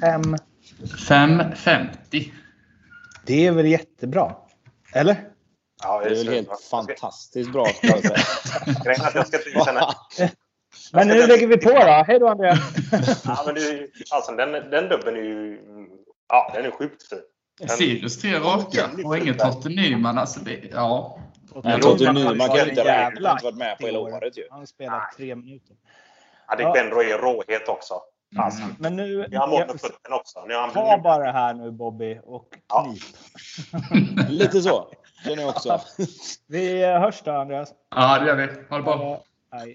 Fem?
5,50.
Det är väl jättebra? Eller?
Ja,
Det är väl helt fantastiskt bra. jag säga.
Jag ska.
Men nu lägger vi på då. Hej då Andreas!
Ja, men ju, alltså, den, den dubben är ju... Ja, den är sjukt fin.
Sirius tre raka och ingen Totte Nyman. Alltså det, ja.
Men Totte Nyman kan ju inte räkna. Inte varit med på hela året ju.
Han har spelat tre minuter.
Adekbenro är råhet också. Alltså,
Mm.
Men nu...
Nu har mål med
jag-
också. Nu har han
Ta bara det här nu Bobby och
Ja.
knip.
Lite så. Känner jag också.
Vi hörs då Andreas.
Ja, det gör vi. Ha det bra.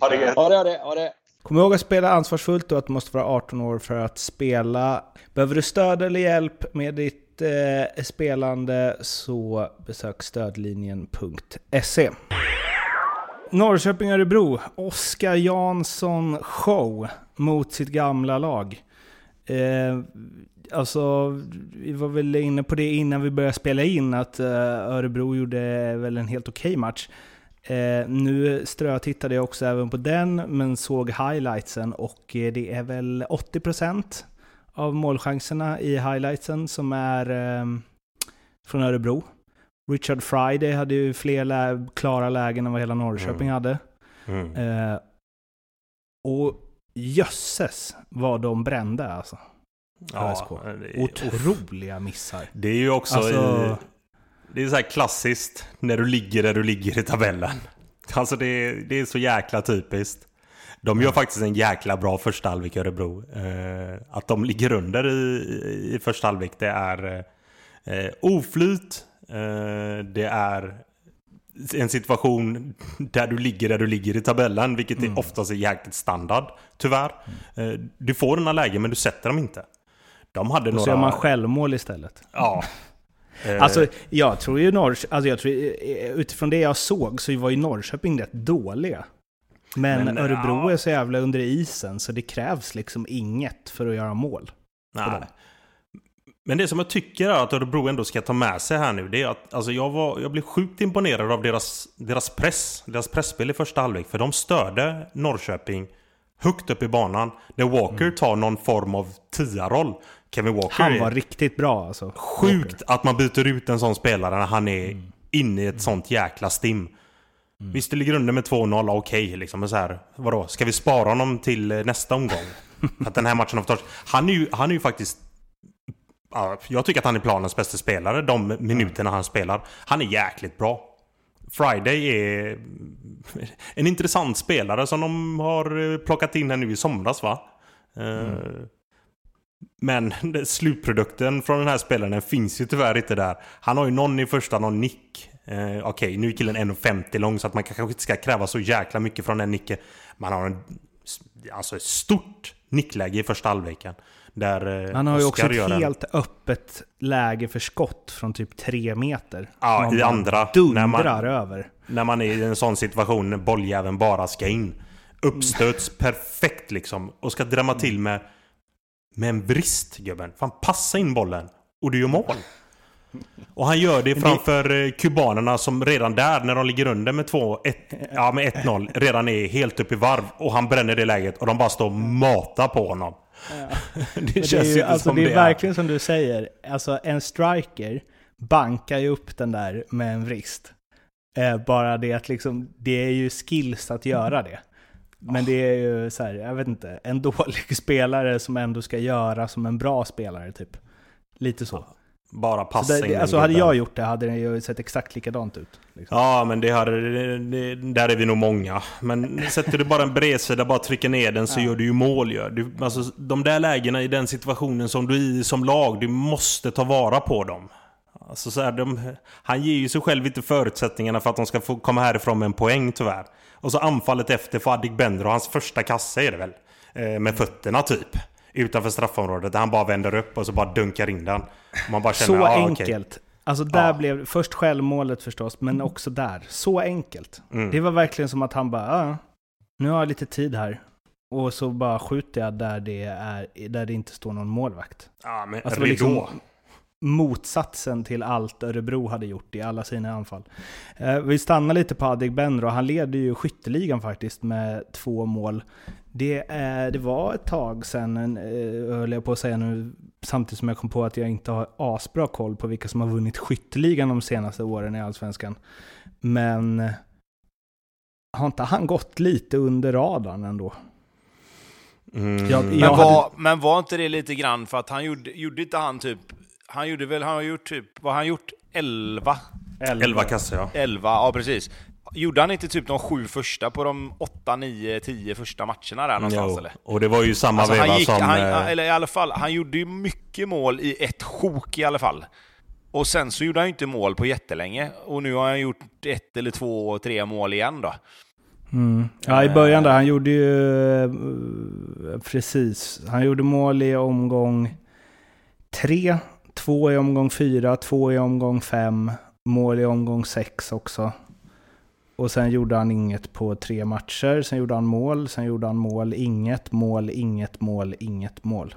Ha det gött.
Ha det, ha det, ha det.
Kom ihåg att spela ansvarsfullt och att du måste vara 18 år för att spela. Behöver du stöd eller hjälp med ditt eh, spelande så besök stödlinjen.se. Norrköping-Örebro. Oskar Jansson show mot sitt gamla lag. Eh, alltså, vi var väl inne på det innan vi började spela in att eh, Örebro gjorde väl en helt okej match. Eh, nu strötittade jag också även på den, men såg highlightsen och eh, det är väl 80% av målchanserna i highlightsen som är eh, från Örebro. Richard Friday hade ju fler lä- klara lägen än vad hela Norrköping
Mm.
hade.
Mm.
Eh, och jösses vad de brände alltså. ÖSK.
det, är,
Otroliga missar.
det är ju också
Alltså-
i, Det är så här klassiskt när du ligger där du ligger i tabellen. Alltså det, är- det är så jäkla typiskt. De gör faktiskt en jäkla bra första halvlek Örebro. Eh, att de ligger under i, i första halvlek det är eh, oflyt. Eh, det är en situation där du ligger där du ligger i tabellen, vilket är oftast är jäkligt standard, tyvärr. Eh, du får dina lägen men du sätter dem inte. De hade
Och så
några...
gör man självmål istället.
Ja. Eh,
Alltså, jag tror ju Norrköping, alltså jag tror, eh, utifrån det jag såg så var ju Norrköping rätt dåliga. Men,
Men,
Örebro
ja.
är så jävla under isen så det krävs liksom inget för att göra mål.
Nej. Men det som jag tycker är att Örebro ändå ska ta med sig här nu, det är att alltså jag, var, jag blev sjukt imponerad av deras, deras press. Deras pressspel i första halvlek. För de störde Norrköping högt upp i banan. När Walker tar någon form av tia-roll. Kevin Walker
Han
är
var riktigt bra alltså.
sjukt att man byter ut en sån spelare när han är inne i ett sånt jäkla stim. Visst, det ligger under med 2-0, okej liksom. Men så här, vadå? Ska vi spara honom till eh, nästa omgång? Att den här matchen har förstörts. Han är ju, han är ju faktiskt... Ja, jag tycker att han är planens bästa spelare de minuterna han spelar. Han är jäkligt bra. Friday är en intressant spelare som de har eh, plockat in här nu i somras va? Eh, Men det- slutprodukten från den här spelaren finns ju tyvärr inte där. Han har ju någon i första, någon nick. Eh, Okej, nu är killen 1,50 lång så att man kanske inte ska kräva så jäkla mycket från den nicken. Man har en, alltså ett stort nickläge i första halvleken. Där eh,
Han har ju också ett
en-
helt öppet läge för skott från typ tre meter.
Ja, i andra,
Dundrar
när man-
över.
När man är i en sån situation när bolljäveln bara ska in. Uppstöts perfekt liksom. Och ska drämma till med, med en brist gubben. Fan passa in bollen. Och du gör mål. Och han gör det framför eh, kubanerna som redan där när de ligger under med 2 1 ja med 1-0 redan är helt upp i varv. Och han bränner det läget och de bara står och matar på honom. det
Men det
känns
är,
ju
ju,
inte
alltså,
som
det är
det är.
verkligen som du säger. Alltså en striker bankar ju upp den där med en vrist. Eh, bara det att liksom, det är ju skills att göra det. Men det är ju så här, jag vet inte, en dålig spelare som ändå ska göra som en bra spelare typ. Lite så.
Bara passa
det,
in
alltså hade jag gjort det hade det ju sett exakt likadant ut. Liksom.
Ja, men det hade, det, där är vi nog många. Men sätter du bara en bredsida, bara trycker ner den så gör du ju mål. Gör. Du, alltså, de där lägena i den situationen som du är i som lag, du måste ta vara på dem. Alltså, så här, de, han ger ju sig själv inte förutsättningarna för att de ska få komma härifrån med en poäng tyvärr. Och så anfallet efter för Adek Bendro, hans första kasse är det väl? Eh, med fötterna typ. Utanför straffområdet där han bara vänder upp och så bara dunkar in den. Man bara känner,
Så
ah,
enkelt. Alltså där
Ja.
blev först självmålet förstås, men också där. Så enkelt.
Mm.
Det var verkligen som att han bara, ah, nu har jag lite tid här. Och så bara skjuter jag där det, är, där det inte står någon målvakt.
Ja, men
Alltså var
ridå.
liksom motsatsen till allt Örebro hade gjort i alla sina anfall. Eh, vi stannar lite på Adegbenro. Han leder ju skytteligan faktiskt med två mål. Det, är, det var ett tag sedan, eh, höll jag på att säga nu, samtidigt som jag kom på att jag inte har asbra koll på vilka som har vunnit skytteligan de senaste åren i Allsvenskan. Men eh, har inte han gått lite under radarn ändå?
Mm.
Jag-
Men,
jag
var,
hade-
men var inte det lite grann för att han gjorde, gjorde inte han typ... Han gjorde väl, han har gjort typ, vad har han gjort? 11?
11 kassar ja.
11, ja precis. Gjorde han inte typ de sju första på de 8, 9, 10 första matcherna där någonstans
Jo.
eller?
Och det var ju samma
Alltså,
veva
han gick,
som...
han,
eh,
eller i alla fall, han gjorde ju mycket mål i ett sjok i alla fall. Och sen så gjorde han ju inte mål på jättelänge. Och nu har han gjort ett eller två, tre mål igen då.
Mm. Ja, i början där, han gjorde ju... eh, Precis. Han gjorde mål i omgång tre, två i omgång fyra, två i omgång fem, mål i omgång sex också. Och sen gjorde han inget på tre matcher, sen gjorde han mål, sen gjorde han mål, inget, mål, inget, mål, inget mål.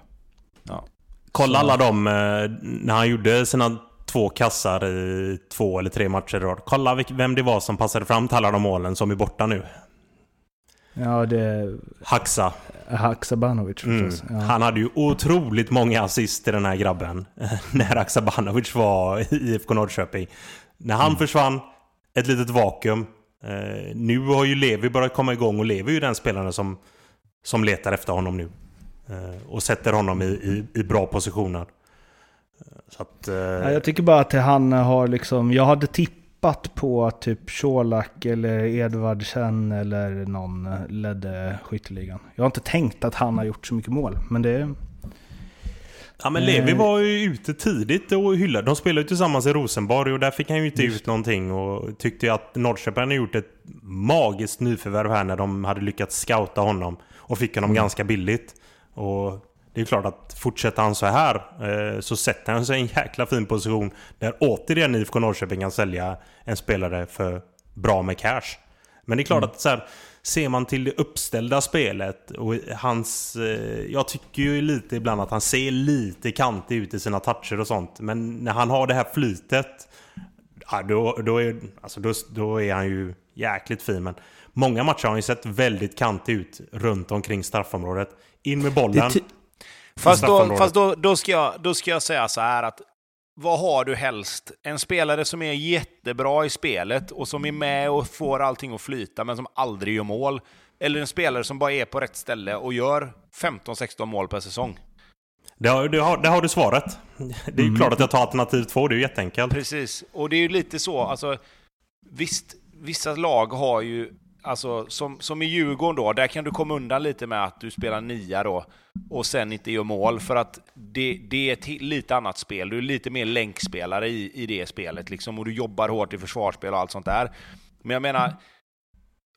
Kolla
Så-
alla de, eh, när han gjorde sina två kassar i två eller tre matcher i rad. Kolla vem det var som passade fram till alla de målen som är borta nu.
Ja, det
Haxa.
Haksabanovic
Mm.
förstås. Ja.
Han hade ju otroligt många assist till den här grabben. när Haksabanovic var i IFK Norrköping. När han
Mm.
försvann, ett litet vakuum. Eh, nu har ju Levi börjat komma igång och Levi är ju den spelaren som, som letar efter honom nu. Eh, och sätter honom i, i, i bra positioner. Att... Eh,
Ja, jag tycker bara att han har liksom, jag hade tippat på att typ Colak eller Edvardsen eller någon ledde skytteligan. Jag har inte tänkt att han har gjort så mycket mål, men det...
Ja men Levi
Eh.
var ju ute tidigt och hyllade. De spelade ju tillsammans i Rosenborg och där fick han ju inte ut någonting och tyckte att Norrköping hade gjort ett magiskt nyförvärv här när de hade lyckats scouta honom och fick honom ganska billigt. Och det är klart att fortsätter han så här eh, så sätter han sig i en jäkla fin position där återigen IFK Norrköping kan sälja en spelare för bra med cash. Men det är klart att så här, ser man till det uppställda spelet och hans... Eh, jag tycker ju lite ibland att han ser lite kantig ut i sina toucher och sånt. Men när han har det här flytet, ja, då, då, är, alltså, då, då är han ju jäkligt fin. Men många matcher har han ju sett väldigt kantig ut runt omkring straffområdet. In med bollen.
Fast, då, fast då, då, ska jag, då ska jag säga så här att vad har du helst? En spelare som är jättebra i spelet och som är med och får allting att flyta men som aldrig gör mål? Eller en spelare som bara är på rätt ställe och gör 15-16 mål per säsong?
Det har, det har, det har du svaret. Det är ju klart att jag tar alternativ två, det är ju jätteenkelt.
Precis, och det är ju lite så, alltså visst, vissa lag har ju, alltså som, som i Djurgården då, där kan du komma undan lite med att du spelar nia då och sen inte gör mål för att det, det är ett lite annat spel. Du är lite mer länkspelare i, i det spelet liksom och du jobbar hårt i försvarsspel och allt sånt där. Men jag menar,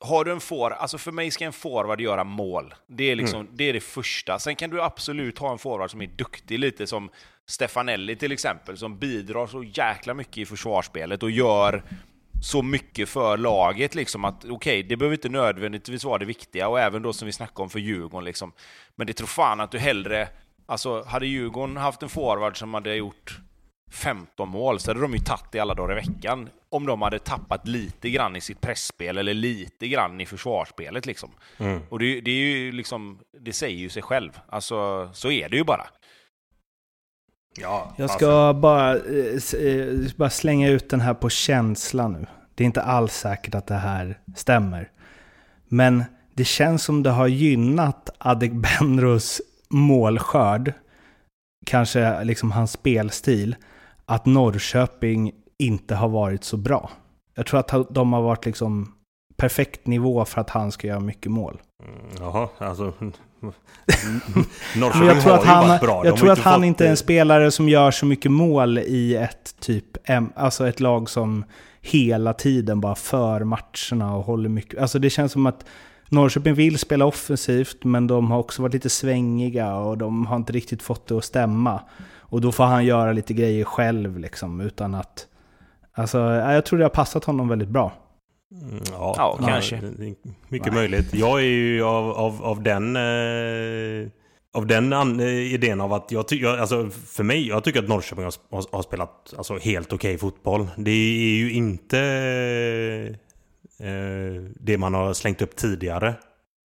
har du en forward, alltså för mig ska en forward göra mål. Det är liksom, det är det första. Sen kan du absolut ha en forward som är duktig, lite som Stefanelli till exempel, som bidrar så jäkla mycket i försvarsspelet och gör så mycket för laget liksom att okej, det behöver inte nödvändigtvis vara det viktiga och även då som vi snackade om för Djurgården liksom. Men det tror fan att du hellre, alltså hade Djurgården haft en forward som hade gjort 15 mål så hade de ju tagit i alla dagar i veckan om de hade tappat lite grann i sitt pressspel eller lite grann i försvarsspelet liksom.
Mm.
Och det, det är ju liksom, det säger ju sig själv. Alltså, så är det ju bara.
Ja,
Jag ska bara, eh, eh, bara slänga ut den här på känsla nu. Det är inte alls säkert att det här stämmer. Men det känns som det har gynnat Adegbenros målskörd, kanske liksom hans spelstil, att Norrköping inte har varit så bra. Jag tror att de har varit liksom perfekt nivå för att han ska göra mycket mål.
Mm, Jaha, alltså...
Men
Norrköping
jag tror att han,
bra.
Jag tror att han inte är en
eh,
spelare som gör så mycket mål i ett typ, alltså ett lag som hela tiden bara för matcherna och håller mycket. Alltså det känns som att Norrköping vill spela offensivt, men de har också varit lite svängiga och de har inte riktigt fått det att stämma. Och då får han göra lite grejer själv liksom, utan att... Alltså, jag tror det har passat honom väldigt bra.
Mm, Ja,
Ja, kanske.
Mycket
Nej.
möjligt. Jag är ju av, av, av den... Eh, av den an, eh, idén av att jag tycker... Alltså för mig, jag tycker att Norrköping har, har, har spelat alltså, helt okej fotboll. Det är ju inte eh, det man har slängt upp tidigare.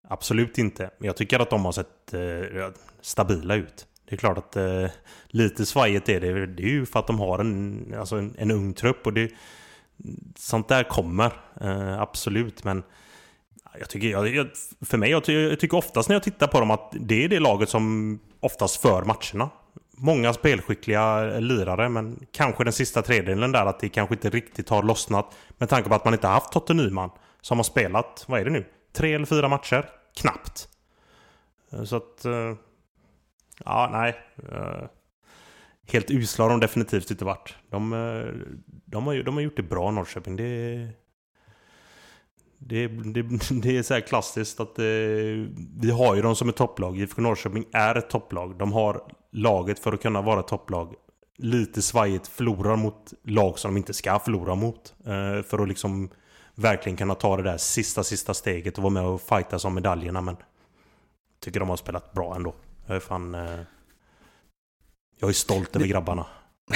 Absolut inte. Men jag tycker att de har sett eh, stabila ut. Det är klart att eh, lite svajigt är det. Det är ju för att de har en, alltså en, en ung trupp. Och det, sånt där kommer. Eh, absolut. Men jag tycker, jag, jag, för mig, jag, jag tycker oftast när jag tittar på dem att det är det laget som oftast för matcherna. Många spelskickliga lirare, men kanske den sista tredjedelen där att det kanske inte riktigt har lossnat. Med tanke på att man inte haft Totte Nyman som har spelat, vad är det nu? Tre eller fyra matcher? Knappt. Eh, så att... eh, Ja, nej. eh, Helt usla har de definitivt inte varit. De, eh, de, har, de har gjort det bra Norrköping. Det, det, det, det är så här klassiskt att eh, vi har ju dem som ett topplag. IFK Norrköping är ett topplag. De har laget för att kunna vara topplag. Lite svajigt förlorar mot lag som de inte ska förlora mot. Eh, för att liksom verkligen kunna ta det där sista, sista steget och vara med och fightas om medaljerna. Men tycker de har spelat bra ändå. Jag är fan... Eh, jag är stolt över grabbarna.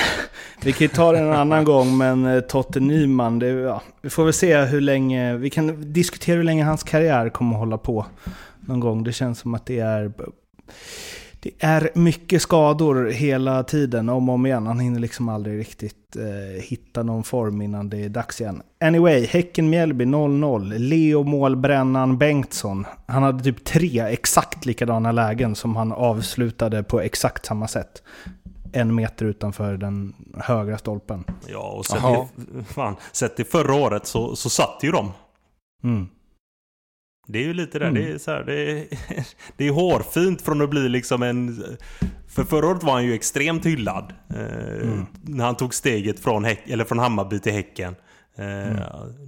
Vi kan ju ta det en annan gång, men eh, Totte Nyman, det, ja, vi får väl se hur länge... Vi kan diskutera hur länge hans karriär kommer att hålla på någon gång. Det känns som att det är... Det är mycket skador hela tiden, om och om igen. Han hinner liksom aldrig riktigt eh, hitta någon form innan det är dags igen. Anyway, Häcken-Mjällby 0-0. Leo målbrännan Bengtsson. Han hade typ tre exakt likadana lägen som han avslutade på exakt samma sätt. En meter utanför den högra stolpen.
Ja, och sett
Jaha.
i, fan, sett i förra året så, så satt ju de.
Mm.
Det är ju lite där,
Mm.
det är så här, det är, det är hårfint från att bli liksom en... För förra året var han ju extremt hyllad. Eh,
Mm.
När han tog steget från, häck, eller från Hammarby till Häcken. Eh,
Mm.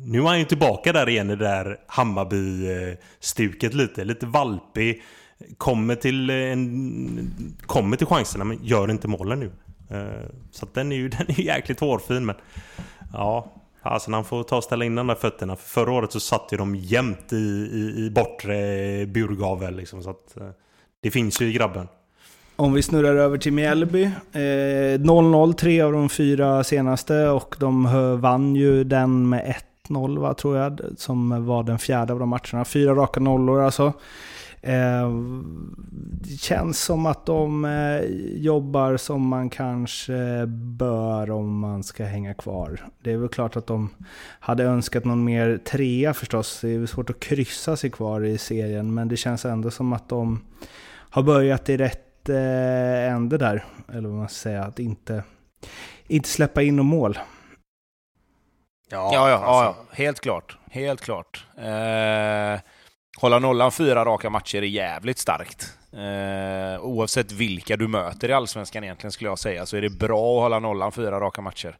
Nu är han ju tillbaka där igen i det där Hammarby-stuket lite. Lite valpig. Kommer till, eh, en, kommer till chanserna men gör inte målen nu. Eh, så att den är ju den är jäkligt hårfin men... Ja, alltså han får ta och ställa in de där fötterna. För förra året så satt ju de jämt i, i, i bortre burgavel liksom. Så att eh, det finns ju i grabben.
Om vi snurrar över till Mjällby. Eh, 0-0, tre av de fyra senaste och de vann ju den med 1-0 va, tror jag, som var den fjärde av de matcherna. Fyra raka nollor alltså. Eh, det känns som att de eh, jobbar som man kanske bör om man ska hänga kvar. Det är väl klart att de hade önskat någon mer trea förstås. Det är väl svårt att kryssa sig kvar i serien, men det känns ändå som att de har börjat i rätt eh, ände där. Eller vad man ska säga, att inte, inte släppa in något mål.
Ja, ja, ja, ja. Helt klart. Helt klart. Eh, hålla nollan fyra raka matcher är jävligt starkt. Eh, oavsett vilka du möter i Allsvenskan egentligen skulle jag säga, så är det bra att hålla nollan fyra raka matcher.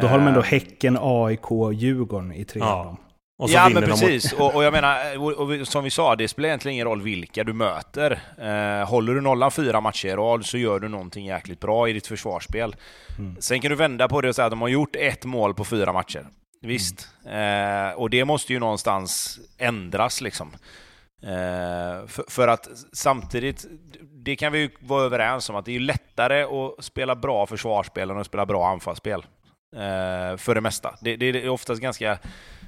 Då har de ändå
Eh,
Häcken, AIK, Djurgården i tre
Ja.
av dem.
Och så
ja, men
de mot-
precis. Och, och jag menar, och, och, som vi sa, det spelar egentligen ingen roll vilka du möter. Eh, håller du nollan fyra matcher i rad så gör du någonting jäkligt bra i ditt försvarsspel.
Mm.
Sen kan du vända på det och säga att de har gjort ett mål på fyra matcher. Visst. Eh, och det måste ju någonstans ändras liksom. Eh, för, för att samtidigt, det kan vi ju vara överens om, att det är lättare att spela bra försvarsspel än att spela bra anfallsspel. Eh, för det mesta. Det, det är oftast ganska...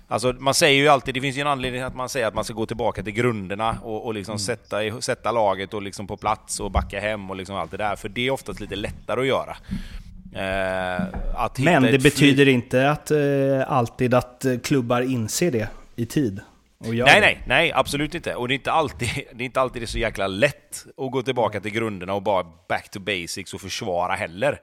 Alltså man säger ju alltid, det finns ju en anledning att man säger att man ska gå tillbaka till grunderna och, och liksom sätta, i- sätta laget och liksom på plats och backa hem och liksom allt det där. För det är oftast lite lättare att göra. Eh,
Men det betyder inte att eh, alltid att eh, klubbar inser det i tid.
Nej, nej, nej, absolut inte. Och det är inte alltid det är inte alltid det är så jäkla lätt att gå tillbaka till grunderna och bara back to basics och försvara heller.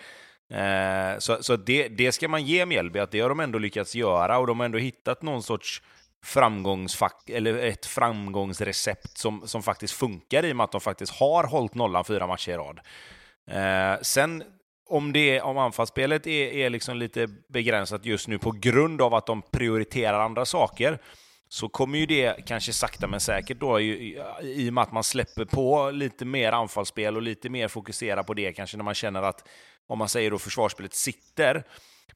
Eh, så så det, det ska man ge Mjällby, att det har de ändå lyckats göra och de har ändå hittat någon sorts framgångsfack, eller ett framgångsrecept som, som faktiskt funkar i och med att de faktiskt har hållit nollan fyra matcher i rad. Eh, sen om, det, om anfallsspelet är, är liksom lite begränsat just nu på grund av att de prioriterar andra saker, så kommer ju det kanske sakta men säkert då, i, i och med att man släpper på lite mer anfallsspel och lite mer fokuserar på det kanske när man känner att, om man säger då försvarsspelet sitter.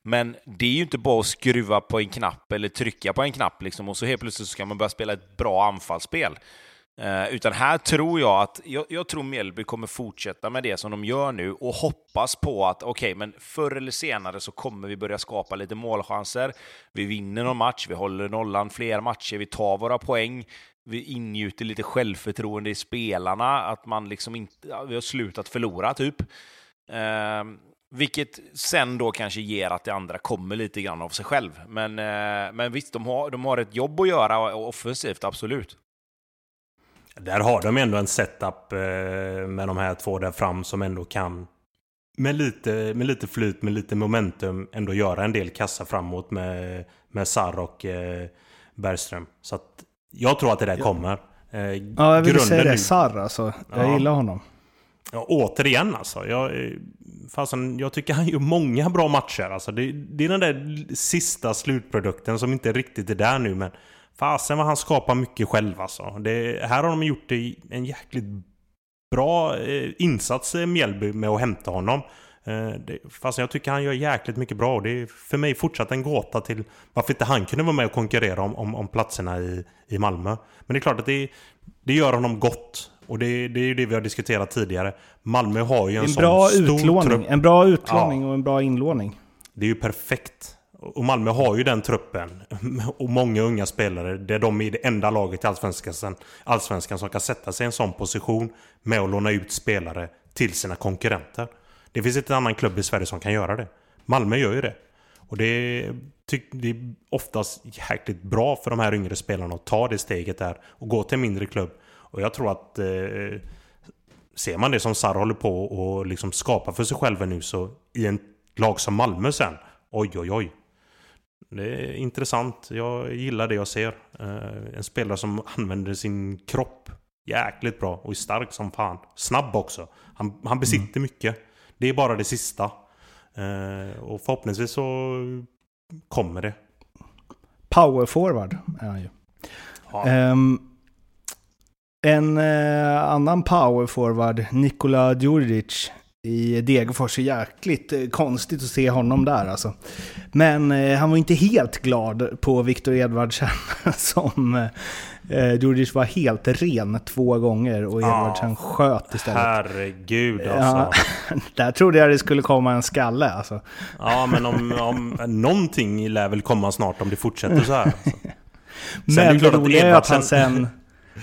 Men det är ju inte bara att skruva på en knapp eller trycka på en knapp liksom, och så helt plötsligt ska man börja spela ett bra anfallsspel. Eh, utan här tror jag att, jag, jag, tror Mjällby kommer fortsätta med det som de gör nu och hoppas på att, okej, okay, men förr eller senare så kommer vi börja skapa lite målchanser. Vi vinner någon match, vi håller nollan fler matcher, vi tar våra poäng, vi ingjuter lite självförtroende i spelarna, att man liksom inte, ja, vi har slutat förlora typ. Eh, vilket sen då kanske ger att det andra kommer lite grann av sig själv. Men, eh, men visst, de har, de har ett jobb att göra offensivt, absolut.
Där har de ändå en setup eh, med de här två där fram som ändå kan med lite, med lite flyt, med lite momentum ändå göra en del kassa framåt med, med Sar och eh, Bergström. Så att jag tror att det där kommer.
Eh, ja, jag vill säga det. Sar alltså. Jag ja. gillar honom.
Ja, återigen alltså. Jag, fasen, jag tycker han gör många bra matcher. Alltså, det, det är den där sista slutprodukten som inte riktigt är där nu. Men Fasen vad han skapar mycket själv alltså. Det, här har de gjort en jäkligt bra eh, insats i Mjällby med att hämta honom. Eh, fast jag tycker han gör jäkligt mycket bra. Det är för mig fortsatt en gåta till varför inte han kunde vara med och konkurrera om, om, om platserna i, i Malmö. Men det är klart att det, det gör honom gott. Och det, det är ju det vi har diskuterat tidigare. Malmö har ju en, en sån
bra
stor
utlåning.
trupp.
En bra utlåning ja. och en bra inlåning.
Det är ju perfekt. Och Malmö har ju den truppen och många unga spelare. Det är de i det enda laget i Allsvenskan, Allsvenskan som kan sätta sig i en sån position med att låna ut spelare till sina konkurrenter. Det finns inte en annan klubb i Sverige som kan göra det. Malmö gör ju det. Och det är, det är oftast jäkligt bra för de här yngre spelarna att ta det steget där och gå till en mindre klubb. Och jag tror att eh, ser man det som Sarr håller på och liksom skapa för sig själva nu så i en lag som Malmö sen, oj oj oj. Det är intressant. Jag gillar det jag ser. Eh, en spelare som använder sin kropp jäkligt bra och är stark som fan. Snabb också. Han, han besitter mm. mycket. Det är bara det sista. Eh, och förhoppningsvis så kommer det.
Power forward är han ju. Ja. Um, en uh, annan power forward, Nikola Djurdjic, i Degerfors. Jäkligt eh, konstigt att se honom där alltså. Men eh, han var inte helt glad på Viktor Edvardsen som eh, Djurdjic var helt ren två gånger och Edvardsen ja, sköt istället.
Herregud alltså.
Ja, där trodde jag det skulle komma en skalle alltså.
Ja, men om, om någonting lär väl komma snart om det fortsätter så här. Alltså.
Men det, det roliga är att han sen...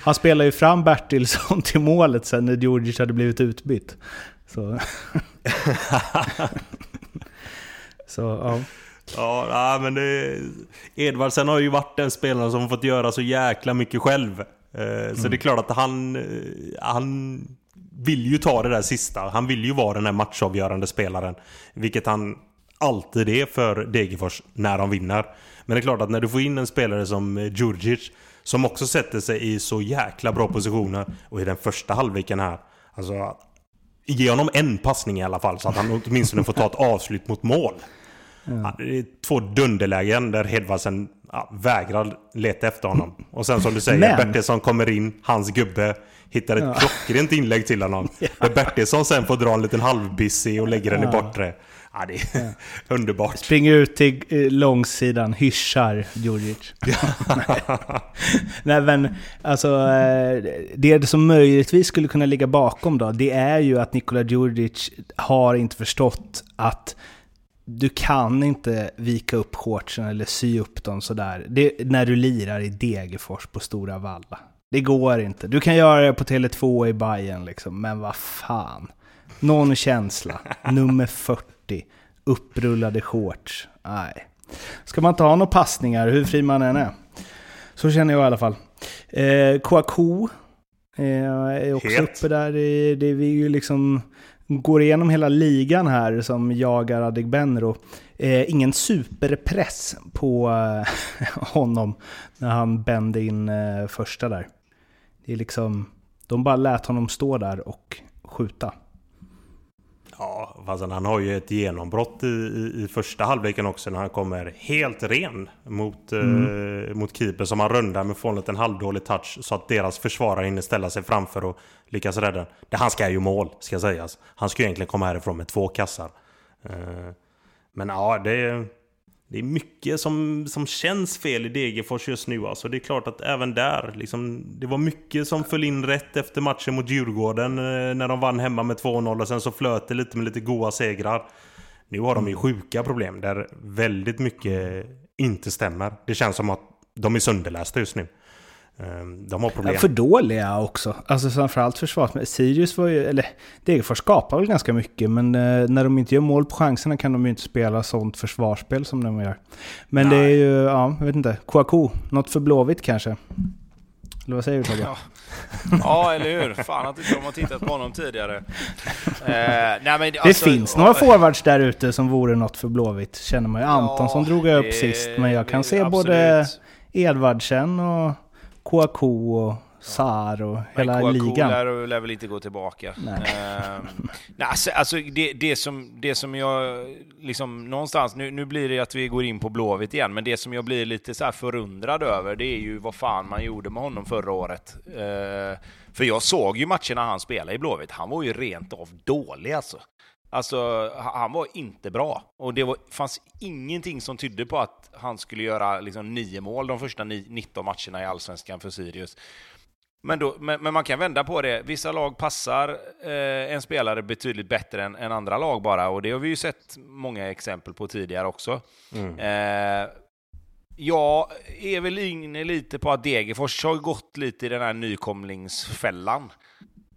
Han spelade ju fram Bertilsson till målet sen när Djurdjic hade blivit utbytt. Så, så ja.
Ja, men det... Edvardsen har ju varit den spelaren som fått göra så jäkla mycket själv. Eh, så mm. det är klart att han, han vill ju ta det där sista. Han vill ju vara den här matchavgörande spelaren. Vilket han alltid är för Degerfors när de vinner. Men det är klart att när du får in en spelare som Djurdjic som också sätter sig i så jäkla bra positioner och i den första halvleken här. Alltså Ge honom en passning i alla fall så att han åtminstone får ta ett avslut mot mål. Ja. det är två dunderlägen där Hedvardsen ja, vägrar leta efter honom. Och sen som du säger, Men... Bertilsson kommer in, hans gubbe hittar ett ja. klockrent inlägg till honom. Ja. Där Bertilsson sen får dra en liten halvbissig och lägger den ja. i bortre. Ja, det är ja. underbart.
Springer ut till eh, långsidan, hyschar Djurdjic. Nej men, alltså eh, det som möjligtvis skulle kunna ligga bakom då, det är ju att Nikola Djurdjic har inte förstått att du kan inte vika upp shortsen eller sy upp dem sådär. Det, när du lirar i Degerfors på Stora Valla. Det går inte. Du kan göra det på Tele2 i Bayern liksom, men vad fan. Någon känsla. Nummer 40. Upprullade shorts. Nej. Ska man inte ha några passningar, hur fri man än är. Så känner jag i alla fall. Eh, Kouakou eh, är också Het. uppe där. Det, det vi ju liksom går igenom hela ligan här som jagar Adegbenro. Eh, ingen superpress på eh, honom när han bände in eh, första där. Det är liksom, de bara lät honom stå där och skjuta.
Fast han har ju ett genombrott i, i, i första halvleken också när han kommer helt ren mot,
Mm.
eh, mot keeper som han rundar med från en halvdålig touch så att deras försvarare hinner ställa sig framför och lyckas rädda den. Det, han ska ju mål, ska sägas. Han ska ju egentligen komma härifrån med två kassar. Eh, men ja, det är, det är mycket som, som känns fel i Degerfors just nu. Alltså, det är klart att även där, liksom, det var mycket som föll in rätt efter matchen mot Djurgården eh, när de vann hemma med 2-0 och sen så flöt det lite med lite goa segrar. Nu har de ju sjuka problem där väldigt mycket inte stämmer. Det känns som att de är sönderlästa just nu. Eh, De har problem.
För dåliga också. Alltså framförallt försvaret. Men Sirius var ju, eller Degerfors skapar väl ganska mycket, men eh, när de inte gör mål på chanserna kan de ju inte spela sånt försvarsspel som de gör. Men det är ju, ja, jag vet inte. Kouakou, något för Blåvitt kanske? Eller vad säger du Tobbe?
Ja. Ja, eller hur? Fan att inte de har tittat på honom tidigare. Eh, nej, men,
Det
alltså,
finns några forwards där ute som vore något för Blåvitt, känner man ju. Antonsson drog jag upp
det-
sist, men jag kan
det-
se
absolut.
både Edvardsen och Kouakou och Sar och hela
Men
ligan.
Lär, lär väl inte gå tillbaka.
Nej.
Ehm, nej, alltså, alltså det, det, som, det som jag liksom någonstans, nu, nu blir det att vi går in på Blåvitt igen, men det som jag blir lite så förundrad över, det är ju vad fan man gjorde med honom förra året. Ehm, för jag såg ju matcherna han spelade i Blåvitt, han var ju rent av dålig alltså. Alltså, ha- han var inte bra. Och det var, fanns ingenting som tydde på att han skulle göra liksom, nio mål de första ni, 19 matcherna i Allsvenskan för Sirius. Men, då, men, men man kan vända på det. Vissa lag passar eh, en spelare betydligt bättre än, än andra lag bara. Och det har vi ju sett många exempel på tidigare också.
Mm.
Eh, jag är väl inne lite på att Degerfors har gått lite i den här nykomlingsfällan.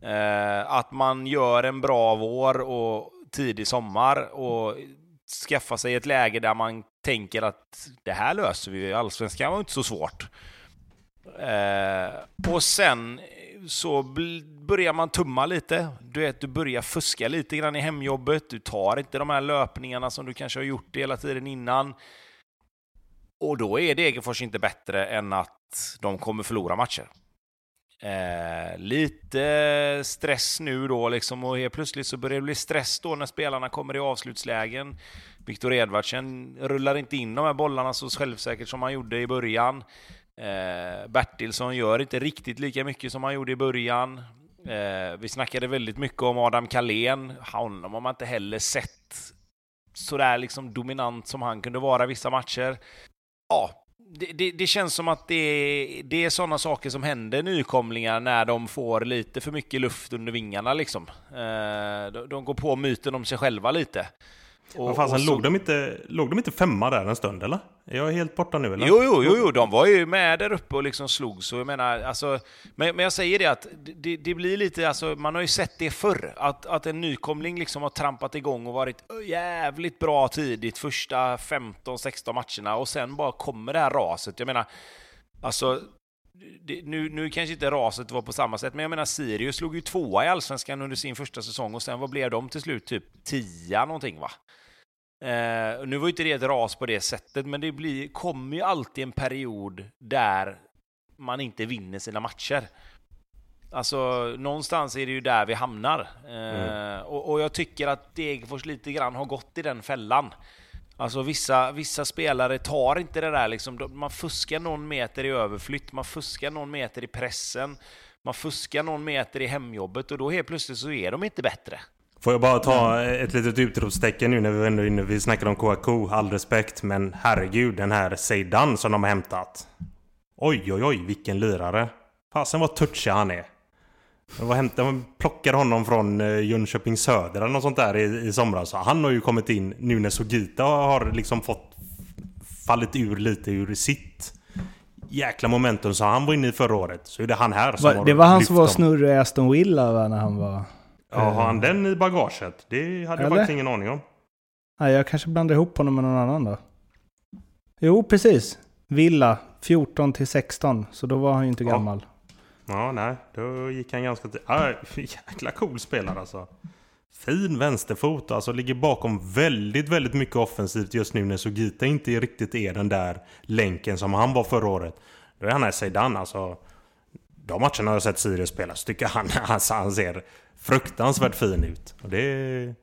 Eh, att man gör en bra vår och tidig sommar och skaffa sig ett läge där man tänker att det här löser vi. Allsvenskan var inte så svårt. Eh, och sen så börjar man tumma lite. Du vet, du börjar fuska lite grann i hemjobbet. Du tar inte de här löpningarna som du kanske har gjort hela tiden innan. Och då är Degerfors inte bättre än att de kommer förlora matcher. Eh, lite stress nu då liksom och helt plötsligt så börjar det bli stress då när spelarna kommer i avslutslägen. Viktor Edvardsen rullar inte in de här bollarna så självsäkert som han gjorde i början. Eh, Bertilsson gör inte riktigt lika mycket som han gjorde i början. Eh, vi snackade väldigt mycket om Adam Kalén. Honom har man inte heller sett sådär liksom dominant som han kunde vara vissa matcher. Ja, det, det, det känns som att det, det är sådana saker som händer nykomlingar när de får lite för mycket luft under vingarna liksom. Eh, de, de går på myten om sig själva lite. Och-
Vad fasen,
så-
låg, de inte, låg de inte femma där en stund eller? Är jag helt borta nu eller?
Jo, jo, jo, jo, de var ju med där uppe och liksom slog. Så jag menar, alltså, men, men jag säger det att det, det blir lite, alltså, man har ju sett det förr. Att, att en nykomling liksom har trampat igång och varit jävligt bra tidigt, första 15-16 matcherna och sen bara kommer det här raset. Jag menar, alltså, det, nu, nu kanske inte raset var på samma sätt, men jag menar Sirius slog ju tvåa i Allsvenskan under sin första säsong och sen vad blev de till slut? Typ tia någonting va? Eh, nu var ju inte det ett ras på det sättet, men det blir, kommer ju alltid en period där man inte vinner sina matcher. Alltså, någonstans är det ju där vi hamnar. Eh, och, och jag tycker att Degerfors lite grann har gått i den fällan. Alltså vissa, vissa spelare tar inte det där liksom, man fuskar någon meter i överflytt, man fuskar någon meter i pressen, man fuskar någon meter i hemjobbet och då helt plötsligt så är de inte bättre.
Får jag bara ta ett litet utropstecken nu när vi ändå inne vi snackar om Kouakou, all respekt, men herregud den här Zeidan som de har hämtat. Oj, oj, oj, vilken lirare. Fasen vad touchig han är. De var hämtade, de plockade honom från eh, Jönköping Söder eller något sånt där i, i somras. Så Han har ju kommit in nu när Sugita har liksom fått fallit ur lite ur sitt jäkla momentum som han var inne i förra året. Så är det han här som
Va-
har
Det var han som var snurrig i Aston Villa va, när han var...
Ja, har han den i bagaget? Det hade jag
Eller?
faktiskt ingen aning om.
Nej, jag kanske blandar ihop honom med någon annan då. Jo, precis. Villa, 14 till 16. Så då var han ju inte
Ja.
gammal.
Ja, nej. Då gick han ganska... till- Ah, jäkla cool spelare alltså. Fin vänsterfot. Alltså ligger bakom väldigt, väldigt mycket offensivt just nu när Sugita inte riktigt är den där länken som han var förra året. Då är han här Zeidan alltså. De matcherna jag sett Sirius spela så tycker jag han, alltså, han ser fruktansvärt fin ut. Och det, är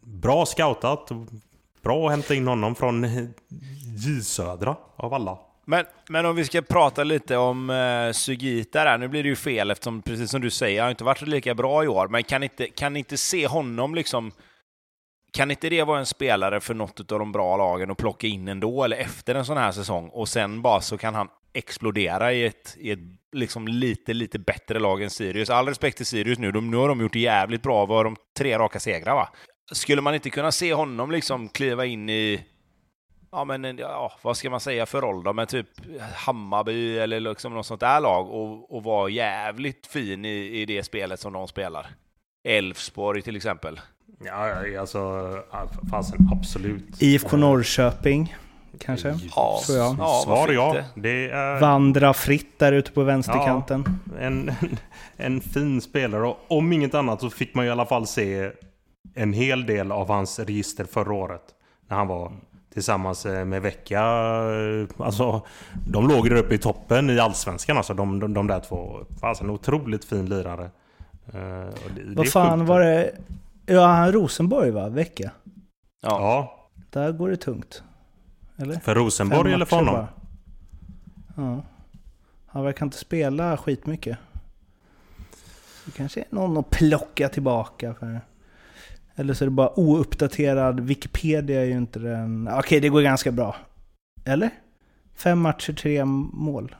bra scoutat. Bra att hämta in honom från J Södra av alla.
Men, men om vi ska prata lite om eh, Sugita där, nu blir det ju fel eftersom, precis som du säger, han har inte varit lika bra i år, men kan inte, kan inte se honom liksom kan inte det vara en spelare för något av de bra lagen att plocka in ändå, eller efter en sån här säsong, och sen bara så kan han explodera i ett, i ett liksom lite, lite bättre lag än Sirius. All respekt till Sirius nu, de, nu har de gjort det jävligt bra, var de tre raka segrar va? Skulle man inte kunna se honom liksom kliva in i ja, men ja, vad ska man säga för roll då? Men typ Hammarby eller liksom något sånt där lag och, och vara jävligt fin i, i det spelet som de spelar. Elfsborg till exempel.
Ja, alltså fasen absolut.
IFK Norrköping kanske?
Ja,
tror jag.
ja
Svar ja.
Det?
Är...
Vandra fritt där ute på vänsterkanten.
Ja, en, en fin spelare och om inget annat så fick man i alla fall se en hel del av hans register förra året. När han var tillsammans eh, med Vecka. Alltså, de låg där uppe i toppen i Allsvenskan alltså, de, de, de där två. Alltså en otroligt fin lirare. Uh,
det, Vad fan sjukt. var det? Ja, Rosenborg va? Vecka?
Ja. ja.
Där går det tungt. Eller?
För Rosenborg eller för honom? Bara.
Ja. Han verkar inte spela skitmycket. Det kanske är någon att plocka tillbaka för. Eller så är det bara ouppdaterad. Wikipedia är ju inte den... Okej, okay, det går ganska bra. Eller? Fem matcher, tre mål.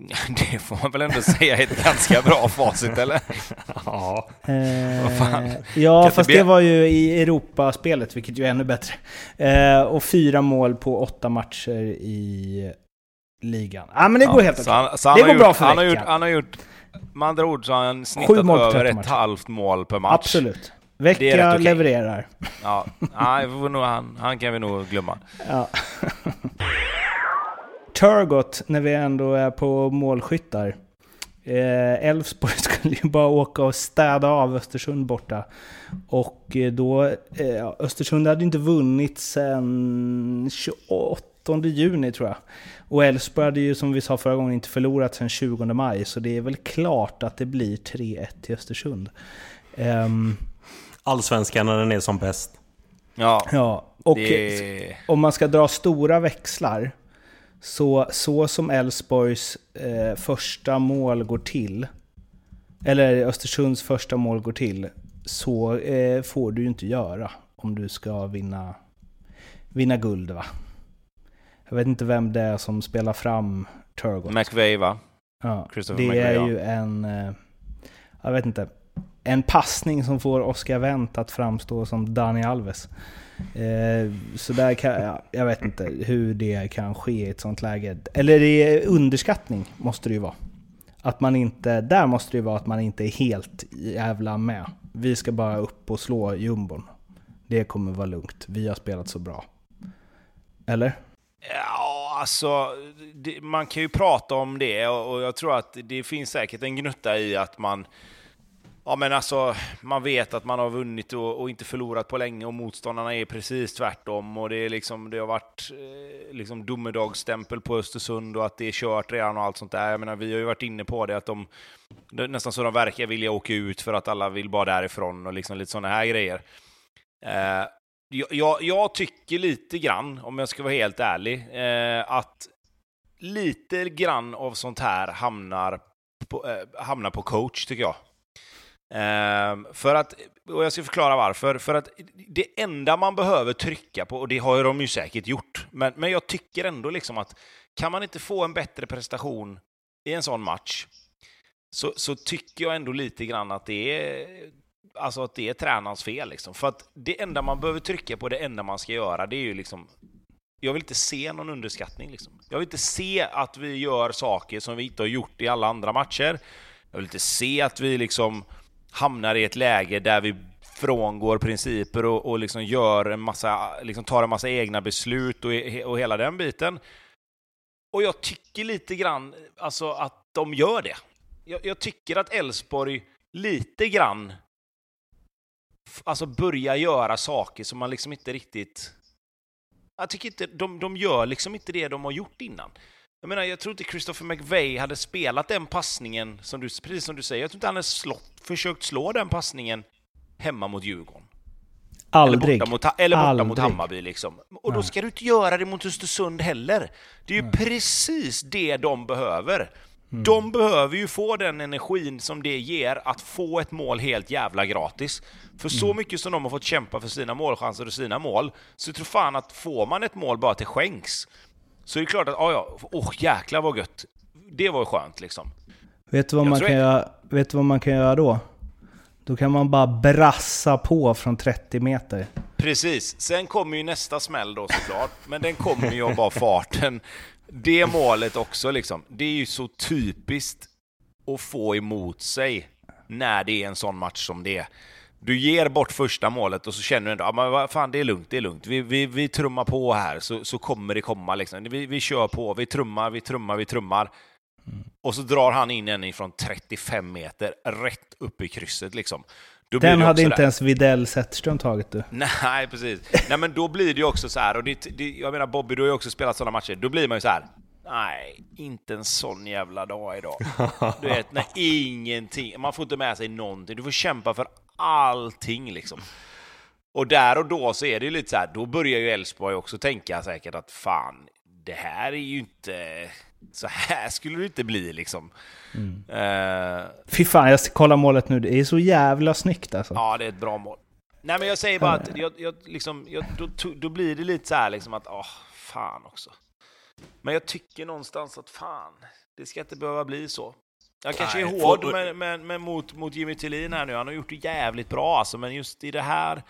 Det får man väl ändå säga är ett ganska bra facit, eller?
Ja.
Eh, ja, fast det var ju i Europaspelet, vilket ju är ännu bättre. Eh, och fyra mål på åtta matcher i ligan. Ja, men det går helt okej. Det går
gjort,
bra för
han
har,
gjort, han har gjort, med andra ord så har han snittat över ett matcher. halvt mål per match.
Absolut. Vecka levererar.
Ja, nej, han, han kan vi nog glömma.
Ja. Turgot, när vi ändå är på målskyttar. Eh, Elfsborg eh, skulle ju bara åka och städa av Östersund borta. Och eh, då, eh, Östersund hade inte vunnit sedan 28 juni tror jag. Och Elfsborg hade ju som vi sa förra gången inte förlorat sedan 20 maj. Så det är väl klart att det blir 3-1 till Östersund. Um,
Allsvenskan när den är som bäst.
Ja.
ja och det... om man ska dra stora växlar så, så som Elfsborgs eh, första mål går till, eller Östersunds första mål går till, så eh, får du ju inte göra om du ska vinna, vinna guld va? Jag vet inte vem det är som spelar fram Turgot.
McVeigh va?
Ja, det McVeigh, är ju en... Eh, jag vet inte en passning som får Oscar Wendt att framstå som Dani Alves. Eh, så där kan, ja, jag vet inte hur det kan ske i ett sånt läge. Eller det är underskattning, måste det ju vara. Att man inte, där måste det ju vara att man inte är helt jävla med. Vi ska bara upp och slå jumbon. Det kommer vara lugnt. Vi har spelat så bra. Eller?
Ja, alltså, det, man kan ju prata om det och jag tror att det finns säkert en gnutta i att man Ja, men alltså, man vet att man har vunnit och, och, inte förlorat på länge och motståndarna är precis tvärtom. Och det, är liksom, det har varit eh, liksom domedagsstämpel på Östersund och att det är kört redan och allt sånt där. Jag menar, vi har ju varit inne på det, att de, det nästan så de verkar vilja åka ut för att alla vill bara därifrån och liksom lite sådana här grejer. Eh, jag, jag, tycker lite grann, om jag ska vara helt ärlig, eh, att lite grann av sånt här hamnar på, eh, hamnar på coach, tycker jag. Um, för att, och jag ska förklara varför. För att det enda man behöver trycka på, och det har ju de ju säkert gjort, men, men jag tycker ändå liksom att kan man inte få en bättre prestation i en sån match, så, så tycker jag ändå lite grann att det är alltså att det är tränarens fel. Liksom. För att det enda man behöver trycka på, det enda man ska göra, det är ju liksom jag vill inte se någon underskattning. Liksom. Jag vill inte se att vi gör saker som vi inte har gjort i alla andra matcher. Jag vill inte se att vi liksom hamnar i ett läge där vi frångår principer och, och liksom gör en massa, liksom tar en massa egna beslut och, och hela den biten. Och jag tycker lite grann alltså, att de gör det. Jag, jag tycker att Elfsborg lite grann alltså börjar göra saker som man liksom inte riktigt... Jag tycker inte, de, de gör liksom inte det de har gjort innan. Jag menar, jag tror inte Christopher McVeigh hade spelat den passningen, som du, precis som du säger. Jag tror inte han hade slått, försökt slå den passningen hemma mot Djurgården.
Aldrig.
Eller borta mot, eller borta mot
Aldrig.
Hammarby liksom. Och då
Nej.
ska du inte göra det mot Östersund heller. Det är ju precis det de behöver.
Mm.
De behöver ju få den energin som det ger att få ett mål helt jävla gratis. För så
Mm.
mycket som de har fått kämpa för sina målchanser och sina mål, så tror fan att får man ett mål bara till skänks, så är det klart att, ja ja, åh jäklar vad gött. Det var ju skönt liksom.
Vet du vad
Jag
man kan
jag-
göra, vet du vad man kan göra då? Då kan man bara brassa på från 30 meter.
Precis. Sen kommer ju nästa smäll då såklart, men den kommer ju av bara farten. Det målet också liksom, det är ju så typiskt att få emot sig när det är en sån match som det är. Du ger bort första målet och så känner du ändå, men vad fan det är lugnt, det är lugnt. Vi, vi, vi trummar på här så, så kommer det komma liksom. Vi, vi kör på, vi trummar, vi trummar, vi trummar. Och så drar han in en ifrån 35 meter rätt upp i krysset liksom. Då
Den hade inte
där.
ens Widell Zetterström tagit du.
Nej, precis. Nej, men då blir det ju också så här, och det, det, jag menar Bobby, du har ju också spelat sådana matcher, då blir man ju så här. Nej, inte en sån jävla dag idag. Du vet, när ingenting, man får inte med sig någonting. Du får kämpa för allting liksom. Och där och då så är det ju lite så här, då börjar ju Elfsborg också tänka säkert att fan, det här är ju inte... Så här skulle det inte bli liksom. Eh,
Fy fan, jag ska kolla målet nu. Det är så jävla snyggt alltså.
Ja, det är ett bra mål. Nej, men jag säger bara att jag, jag, liksom, jag, då, då blir det lite så här liksom att, åh, fan också. Men jag tycker någonstans att fan, det ska inte behöva bli så. Jag kanske är
Nej,
hård
får-
men, men, men mot, mot Jimmy Tillin här nu, han har gjort det jävligt bra alltså, men just i det här,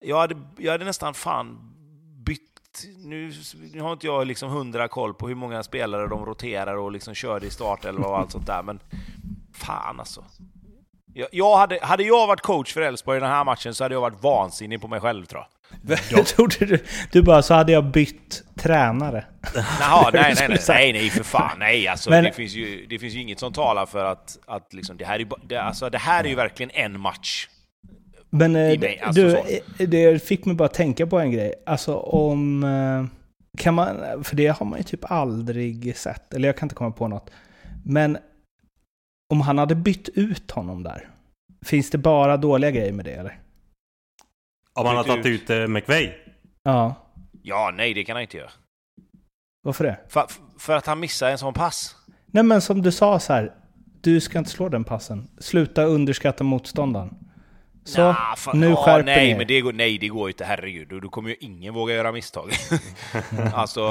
jag hade, jag hade nästan fan bytt, nu, nu har inte jag liksom hundra koll på hur många spelare de roterar och liksom körde i startelva och allt sånt där, men fan alltså. Jag, jag hade, hade jag varit coach för Elfsborg i den här matchen så hade jag varit vansinnig på mig själv tror jag.
Trodde du, du bara, så hade jag bytt tränare.
Jaha, nej, nej, nej, nej, nej, för fan, nej, alltså
Men-
det, finns ju, det finns ju inget som talar för att, att liksom, det här är, det, alltså, det här är ju verkligen en match.
Men eh,
mig, alltså
du,
så.
eh, det fick mig bara tänka på en grej. Alltså om... eh, Kan man, för det har man ju typ aldrig sett. Eller jag kan inte komma på något. Men om han hade bytt ut honom där. Finns det bara dåliga grejer med det eller?
Om man har tagit ut eh, McVeigh.
Ja.
Ja, nej, det kan han inte göra.
Varför det?
För, för att han missar en sån pass.
Nej men som du sa så här. Du ska inte slå den passen. Sluta underskatta motståndaren. Så,
Nah, fan,
nu
ja,
skärper
nej,
ni er.
men det går, nej, det går ju inte, herregud. Då, då kommer ju ingen våga göra misstag. alltså,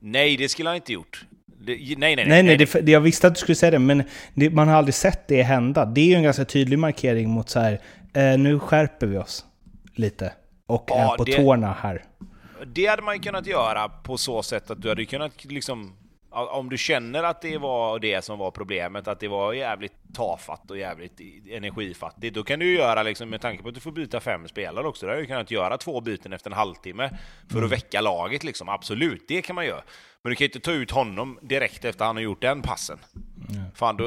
nej, det skulle han inte gjort. Det, nej, nej, nej.
Nej, nej, det, det, jag visste att du skulle säga det, men det, man har aldrig sett det hända. Det är ju en ganska tydlig markering mot så här, eh, nu skärper vi oss lite. Och
Ja,
är på
det-
tårna här.
Det hade man ju kunnat göra på så sätt att du hade kunnat liksom... Om du känner att det var det som var problemet, att det var jävligt tafatt och jävligt energifattigt, då kan du ju göra liksom, med tanke på att du får byta fem spelare också, då hade du kunnat göra två byten efter en halvtimme för att väcka laget liksom. Absolut, det kan man göra. Men du kan ju inte ta ut honom direkt efter han har gjort den passen. Fan, då...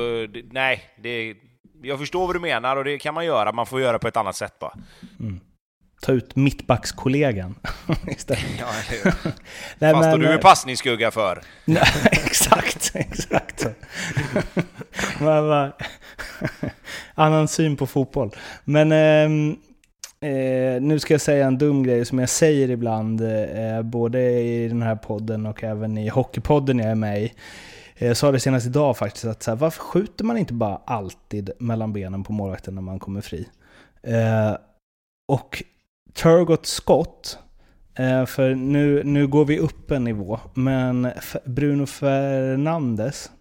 Nej, det... Jag förstår vad du menar och det kan man göra, man får göra på ett annat sätt bara.
Ta ut mittbackskollegan istället.
Ja,
Nej,
Fast
men,
du är
eh,
passningsskugga för.
Nej, exakt, exakt. bara- Annan syn på fotboll. Men ehm, eh, nu ska jag säga en dum grej som jag säger ibland, eh, både i den här podden och även i Hockeypodden jag är med i. Jag sa det senast idag faktiskt, att så här, varför skjuter man inte bara alltid mellan benen på målvakten när man kommer fri? Eh, och Turgots skott, Eh, för nu, nu går vi upp en nivå. Men Bruno Fernandes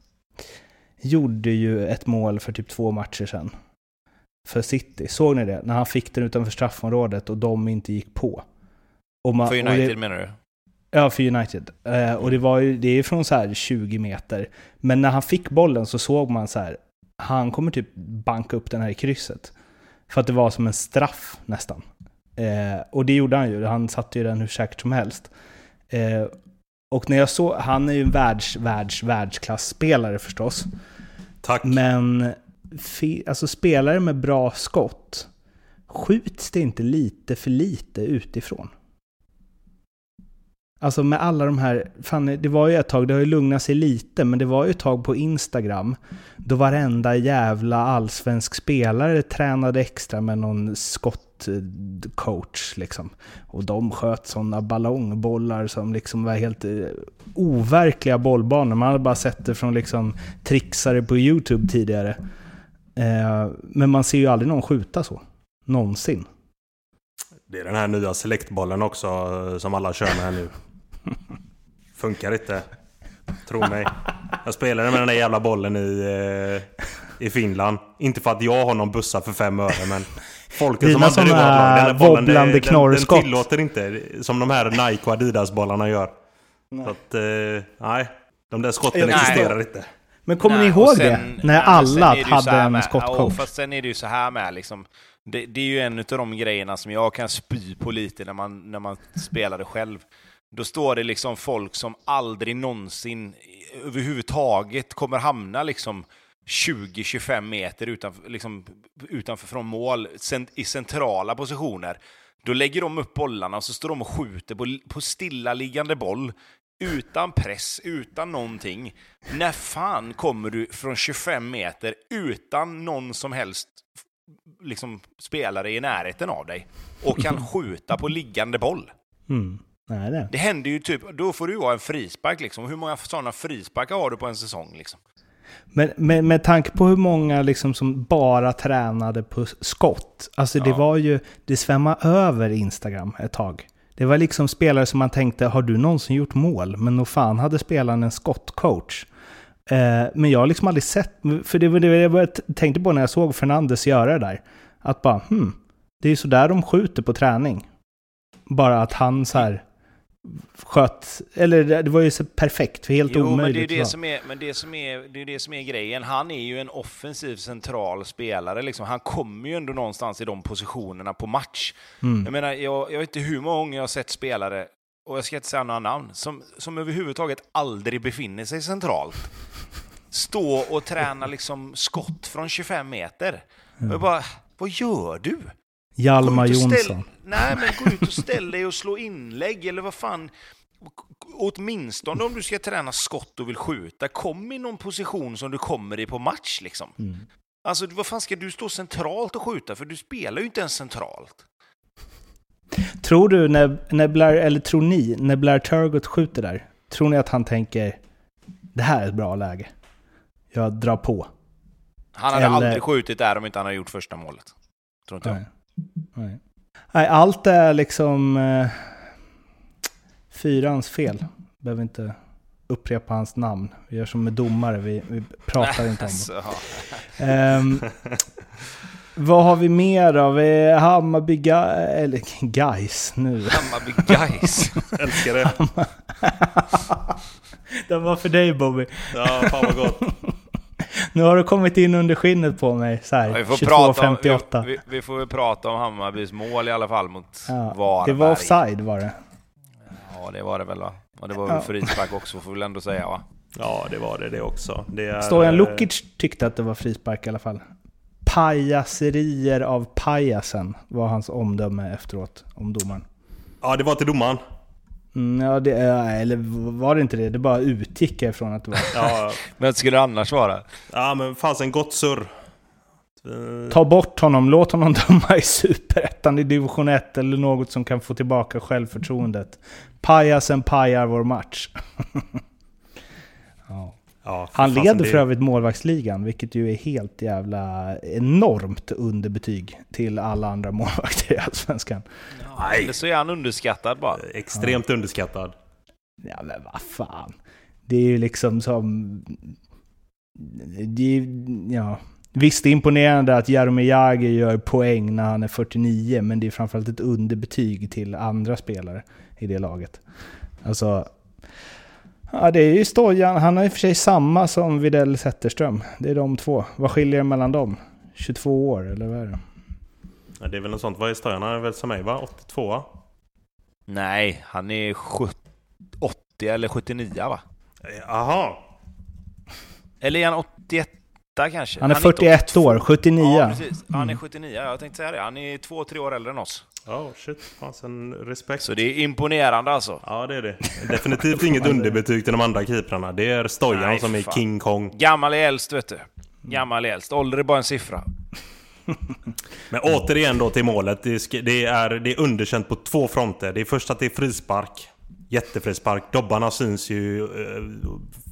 gjorde ju ett mål för typ två matcher sedan. För City. Såg ni det? När han fick den utanför straffområdet och de inte gick på. Man,
För United
det,
menar du?
Ja, för United. Eh, och det var ju, det är från så här 20 meter. Men när han fick bollen så såg man så här, han kommer typ banka upp den här i krysset. För att det var som en straff nästan. Eh, och det gjorde han ju, han satte ju den hur säkert som helst. Eh, och när jag såg, han är ju en världs, världs, världsklasspelare förstås.
Tack.
Men fi, alltså spelare med bra skott, skjuts det inte lite för lite utifrån? Alltså med alla de här, fan det var ju ett tag, det har ju lugnat sig lite, men det var ju ett tag på Instagram då varenda jävla allsvensk spelare tränade extra med någon skott skottcoach liksom. Och de sköt sådana ballongbollar som liksom var helt eh, overkliga bollbanor. Man hade bara sett det från liksom trixare på YouTube tidigare. Eh, men man ser ju aldrig någon skjuta så. Någonsin.
Det är den här nya selektbollen också eh, som alla kör med här nu. Funkar inte. Tro mig. Jag spelade med den där jävla bollen i, eh, i Finland. Inte för att jag har någon bussa för fem öre men... Folket
Dina
som hade det den bollen,
wobblande
den, den, den
knorrskott.
tillåter inte. Som de här Nike och Adidas-bollarna gör. Så att, eh, nej. De där skotten
Nej.
existerar inte.
Men kommer
Nej,
ni ihåg
sen-
det?
nej,
När alla
det
hade en
med-
skottcoach.
Ja, fast sen är det ju så här med liksom. Det, det är ju en av de grejerna som jag kan spy på lite när man, när man spelar det själv. Då står det liksom folk som aldrig någonsin överhuvudtaget kommer hamna liksom 20-25 meter utanför, liksom, utanför från mål cent, i centrala positioner. Då lägger de upp bollarna och så står de och skjuter på, på stillaliggande boll utan press, utan någonting. När fan kommer du från 25 meter utan någon som helst liksom, spelare i närheten av dig och kan skjuta på liggande boll?
Mm. Nej, det.
Det händer ju typ, då får du ha en frispark liksom. Hur många sådana frisparkar har du på en säsong liksom?
Men med, med tanke på hur många liksom som bara tränade på skott. Alltså det
Ja.
var ju, det svämmade över Instagram ett tag. Det var liksom spelare som man tänkte, har du någonsin gjort mål? Men nog fan hade spelaren en skottcoach. Eh, men jag har liksom aldrig sett, för det var det jag tänkte på när jag såg Fernandes göra det där. Att bara, hmm, det är ju så där de skjuter på träning. Bara att han så här sköt, eller det var ju så perfekt, för helt
Jo, men det är
omöjligt.
det
va?
som är, men det som är, det är det som är grejen. Han är ju en offensiv central spelare. Liksom. Han kommer ju ändå någonstans i de positionerna på match.
Mm.
Jag menar, jag, jag vet inte hur många gånger jag har sett spelare, och jag ska inte säga några namn, som, som överhuvudtaget aldrig befinner sig centralt. Stå och träna liksom skott från 25 meter. Och jag bara, vad gör du?
Hjalmar Jonsson.
Nej, men gå ut och ställ dig och slå inlägg, eller vad fan. Åtminstone om du ska träna skott och vill skjuta, kom i någon position som du kommer i på match liksom.
Mm.
Alltså, vad fan ska du stå centralt och skjuta? För du spelar ju inte ens centralt.
Tror du, när, när Blair, eller tror ni, när Blair Turgott skjuter där, tror ni att han tänker det här är ett bra läge? Jag drar på.
Han hade
Eller-
aldrig skjutit där om inte han hade gjort första målet. Tror inte jag.
Nej. Nej. Allt är liksom eh, fyrans fel. Behöver inte upprepa hans namn. Vi gör som med domare, vi, vi pratar inte om det. Ehm, vad har vi mer då? Vi Hammarby, Ga- eller Guys nu.
Hammarby Guys.
Älskar det.
Den var för dig Bobby.
Ja, fan vad gott.
Nu har du kommit in under skinnet på mig så här,
Vi får, prata om,
22.58.
vi, vi, får väl prata om Hammarbys mål i alla fall mot
Ja,
Varberg.
det var offside var det.
Ja, det var det väl va? Och det var väl
Ja.
frispark också får vi väl ändå säga va?
Ja, det var det det också. Det är,
Stojan
eh,
Lukic tyckte att det var frispark i alla fall. Pajaserier av pajasen var hans omdöme efteråt om domaren.
Ja, det var till domaren.
Mm, ja, det, är- eller var det inte det? Det bara utgick jag ifrån att det var.
Ja,
Men skulle det annars vara?
ja men fanns en gott surr.
Ta bort honom, låt honom döma i Superettan, i division 1 eller något som kan få tillbaka självförtroendet. Pajasen pajar vår match. ja.
Ja,
Han leder
det-
för övrigt målvaktsligan, vilket ju är helt jävla enormt underbetyg till alla andra målvakter i Allsvenskan.
Nej. Eller så är han underskattad bara.
Extremt underskattad.
Ja men vad fan. Det är ju liksom som... Det är, ja. Visst, det är imponerande att Jaromir Jagr gör poäng när han är 49, men det är framförallt ett underbetyg till andra spelare i det laget. Alltså... Ja, det är ju Stojan. Han har i och för sig samma som Widell Zetterström. Det är de två. Vad skiljer det mellan dem? 22 år, eller vad är det?
Ja, det är väl något sånt. Vad är Stojan? Han är väl som mig va? 82 va?
Nej, han är 70, 80 eller 79 va?
Jaha.
Eller är han 81 kanske?
Han är
inte
41
82.
år, 79.
Ja, precis. Han är
Mm.
79, jag tänkte säga det. Han är två, tre år äldre än oss.
Ja, shit. Fasen respekt.
Så det är imponerande alltså.
Ja, det är det. Definitivt inget underbetyg till de andra keeprarna. Det är Stojan
Nej,
som är
fan.
King Kong.
Gammal är äldst vet du. Gammal är äldst. Ålder är bara en siffra.
Men återigen då till målet. Det, är, det är underkänt på två fronter. Det är först att det är frispark. Jättefrispark. Dobbarna syns ju...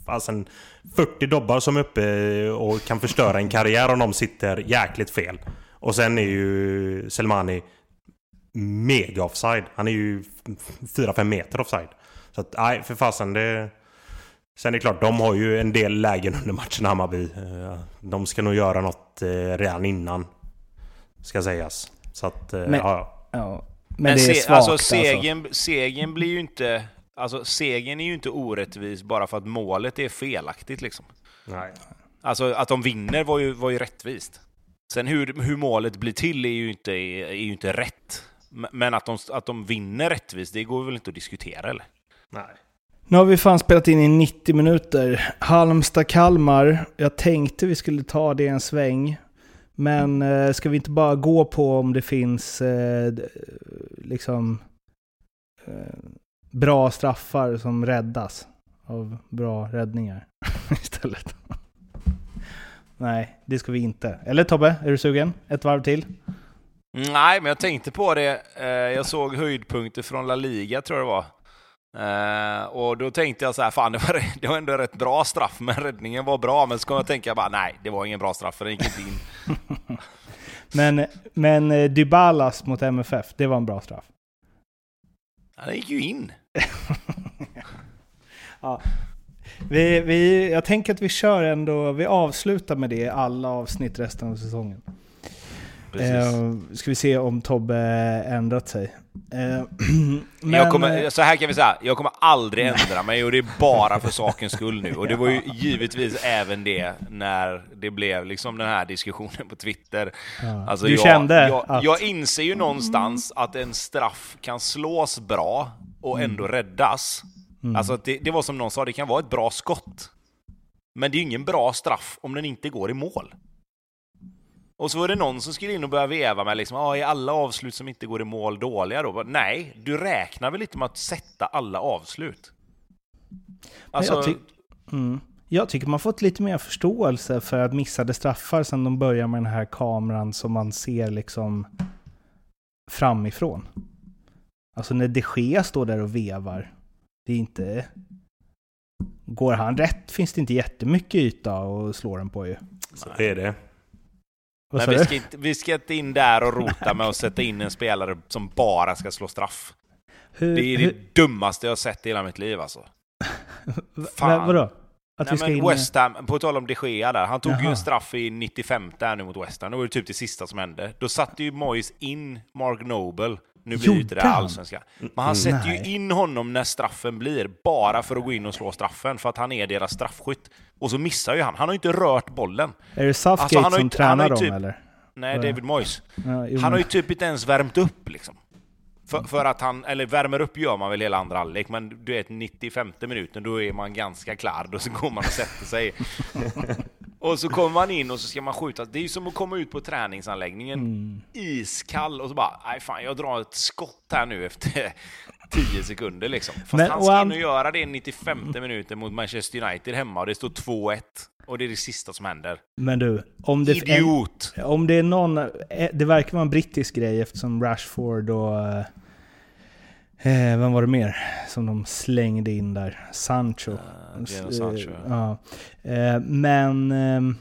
Eh, alltså en 40 dobbar som är uppe och kan förstöra en karriär om de sitter jäkligt fel. Och sen är ju Selmani mega offside. Han är ju 4-5 meter offside. Så att, nej, för fasen det... Sen är det klart, de har ju en del lägen under matchen Hammarby. Eh, De ska nog göra något eh, redan innan. Ska sägas. Så att, eh,
Men-
ja.
Ja. Men,
Men
det är
se,
svagt
alltså,
alltså.
segern, segern blir ju inte... Alltså segern är ju inte orättvis bara för att målet är felaktigt liksom.
Nej.
Alltså att de vinner var ju, var ju rättvist. Sen hur, hur målet blir till är ju inte, är ju inte rätt. Men att de, att de vinner rättvist, det går väl inte att diskutera eller?
Nej.
Nu har vi fan spelat in i 90 minuter. Halmstad-Kalmar. Jag tänkte vi skulle ta det en sväng. Men eh, ska vi inte bara gå på om det finns eh, liksom eh, bra straffar som räddas av bra räddningar istället? Nej, det ska vi inte. Eller Tobbe, är du sugen? Ett varv till?
Nej, men jag tänkte på det. Eh, Jag såg höjdpunkter från La Liga, tror jag det var. Eh, och då tänkte jag så här, fan det var, det var ändå rätt bra straff, men räddningen var bra. Men så kom jag tänka bara, nej, det var ingen bra straff, för den gick inte in.
Men, men eh, Dybalas mot MFF, det var en bra straff.
Ja, Den gick ju in.
Ja. Vi, vi, jag tänker att vi kör ändå, vi avslutar med det alla avsnitt resten av säsongen.
Precis.
Eh, ska vi se om Tobbe ändrat sig. Eh, men,
kommer,
eh,
så här kan vi säga, jag kommer aldrig ändra mig och det är bara för sakens skull nu. Och det var ju givetvis även det när det blev liksom den här diskussionen på Twitter.
ja.
Alltså
du
jag,
kände
jag,
att...
jag inser ju någonstans att en straff kan slås bra och ändå räddas.
Mm.
Alltså det, det var som någon sa, det kan vara ett bra skott. Men det är ju ingen bra straff om den inte går i mål. Och så var det någon som skulle in och börja veva med liksom, ah, är alla avslut som inte går i mål dåliga då? Nej, du räknar väl inte med att sätta alla avslut? Alltså,
jag, ty- mm. jag tycker man fått lite mer förståelse för att missade straffar sen de börjar med den här kameran som man ser liksom framifrån. Alltså när de Gea står där och vevar. Det är inte... Går han rätt finns det inte jättemycket yta att slå den på ju.
Så det är det.
Vad
men vi ska, inte, vi ska inte in där och rota med att sätta in en spelare som bara ska slå straff.
Hur,
Det är
hur,
det dummaste jag har sett i hela mitt liv alltså. fan.
vadå? Att vi
Nej,
ska
men
in...
West Ham, på tal om de Gea där, han tog ju
Jaha.
en straff i 95 där nu mot West Ham. Det var ju typ det sista som hände. Då satte ju Moyes in Mark Noble. Nu blir ju inte det allsvenska. Men han sätter
Nej.
ju in honom när straffen blir, bara för att gå in och slå straffen, för att han är deras straffskytt. Och så missar ju han. Han har ju inte rört bollen.
Är det Southgate
Alltså, han har
som
ju- han
tränar dem
typ-
eller?
Nej. David Moyes. Han har ju typ inte ens värmt upp liksom. För, för att han, eller värmer upp gör man väl hela andra halvlek, men du vet 95 minuten då är man ganska klar, då så går man och sätter sig. och så kommer man in och så ska man skjuta. Det är ju som att komma ut på träningsanläggningen,
Mm.
iskall, och så bara, nej fan jag drar ett skott här nu efter 10 sekunder liksom. Fast
Men-
han ska och göra det 95 minuten mot Manchester United hemma och det står 2-1. Och det är det sista som händer.
Men du, om det,
Idiot!
om det är någon... eh, Det verkar vara en brittisk grej eftersom Rashford och... eh, vem var det mer som de slängde in där? Sancho.
Jadon Sancho.
Eh, ja. Eh, men... ehm,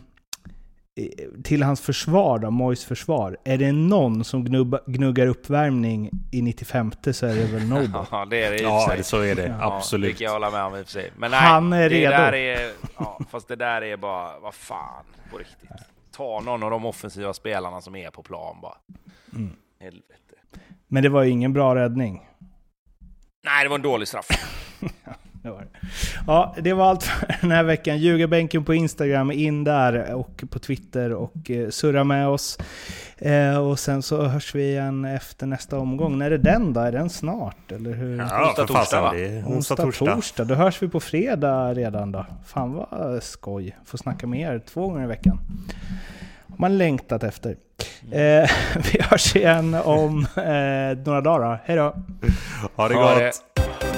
eh, till hans försvar då, Mois försvar. Är det någon som gnubba, gnuggar uppvärmning i 95 så är det väl Noble.
Ja, det är det i
Ja,
sig.
så är det.
Ja,
Ja,
Absolut.
Det kan jag hålla med om i och för sig. Men nej,
Han är
det
redo.
Där är, ja, fast det där är bara, vad fan, på riktigt. Ta någon av de offensiva spelarna som är på plan bara.
Mm.
Helvete.
Men det var ju ingen bra räddning.
Nej, det var en dålig straff.
Det var det. Ja, det var allt för den här veckan. Ljugarbänken på Instagram, in där och på Twitter och eh, surra med oss. Eh, och sen så hörs vi igen efter nästa omgång. När är den då? Är den snart? Eller hur?
Ja,
Onsdag, torsdag, va?
Onsdag, torsdag.
torsdag. Då hörs vi på fredag redan då. Fan vad skoj. Får snacka med er två gånger i veckan. Man längtat efter. Eh, vi hörs igen om eh, några dagar. Hej då!
Ha det
Ha
gott!
det.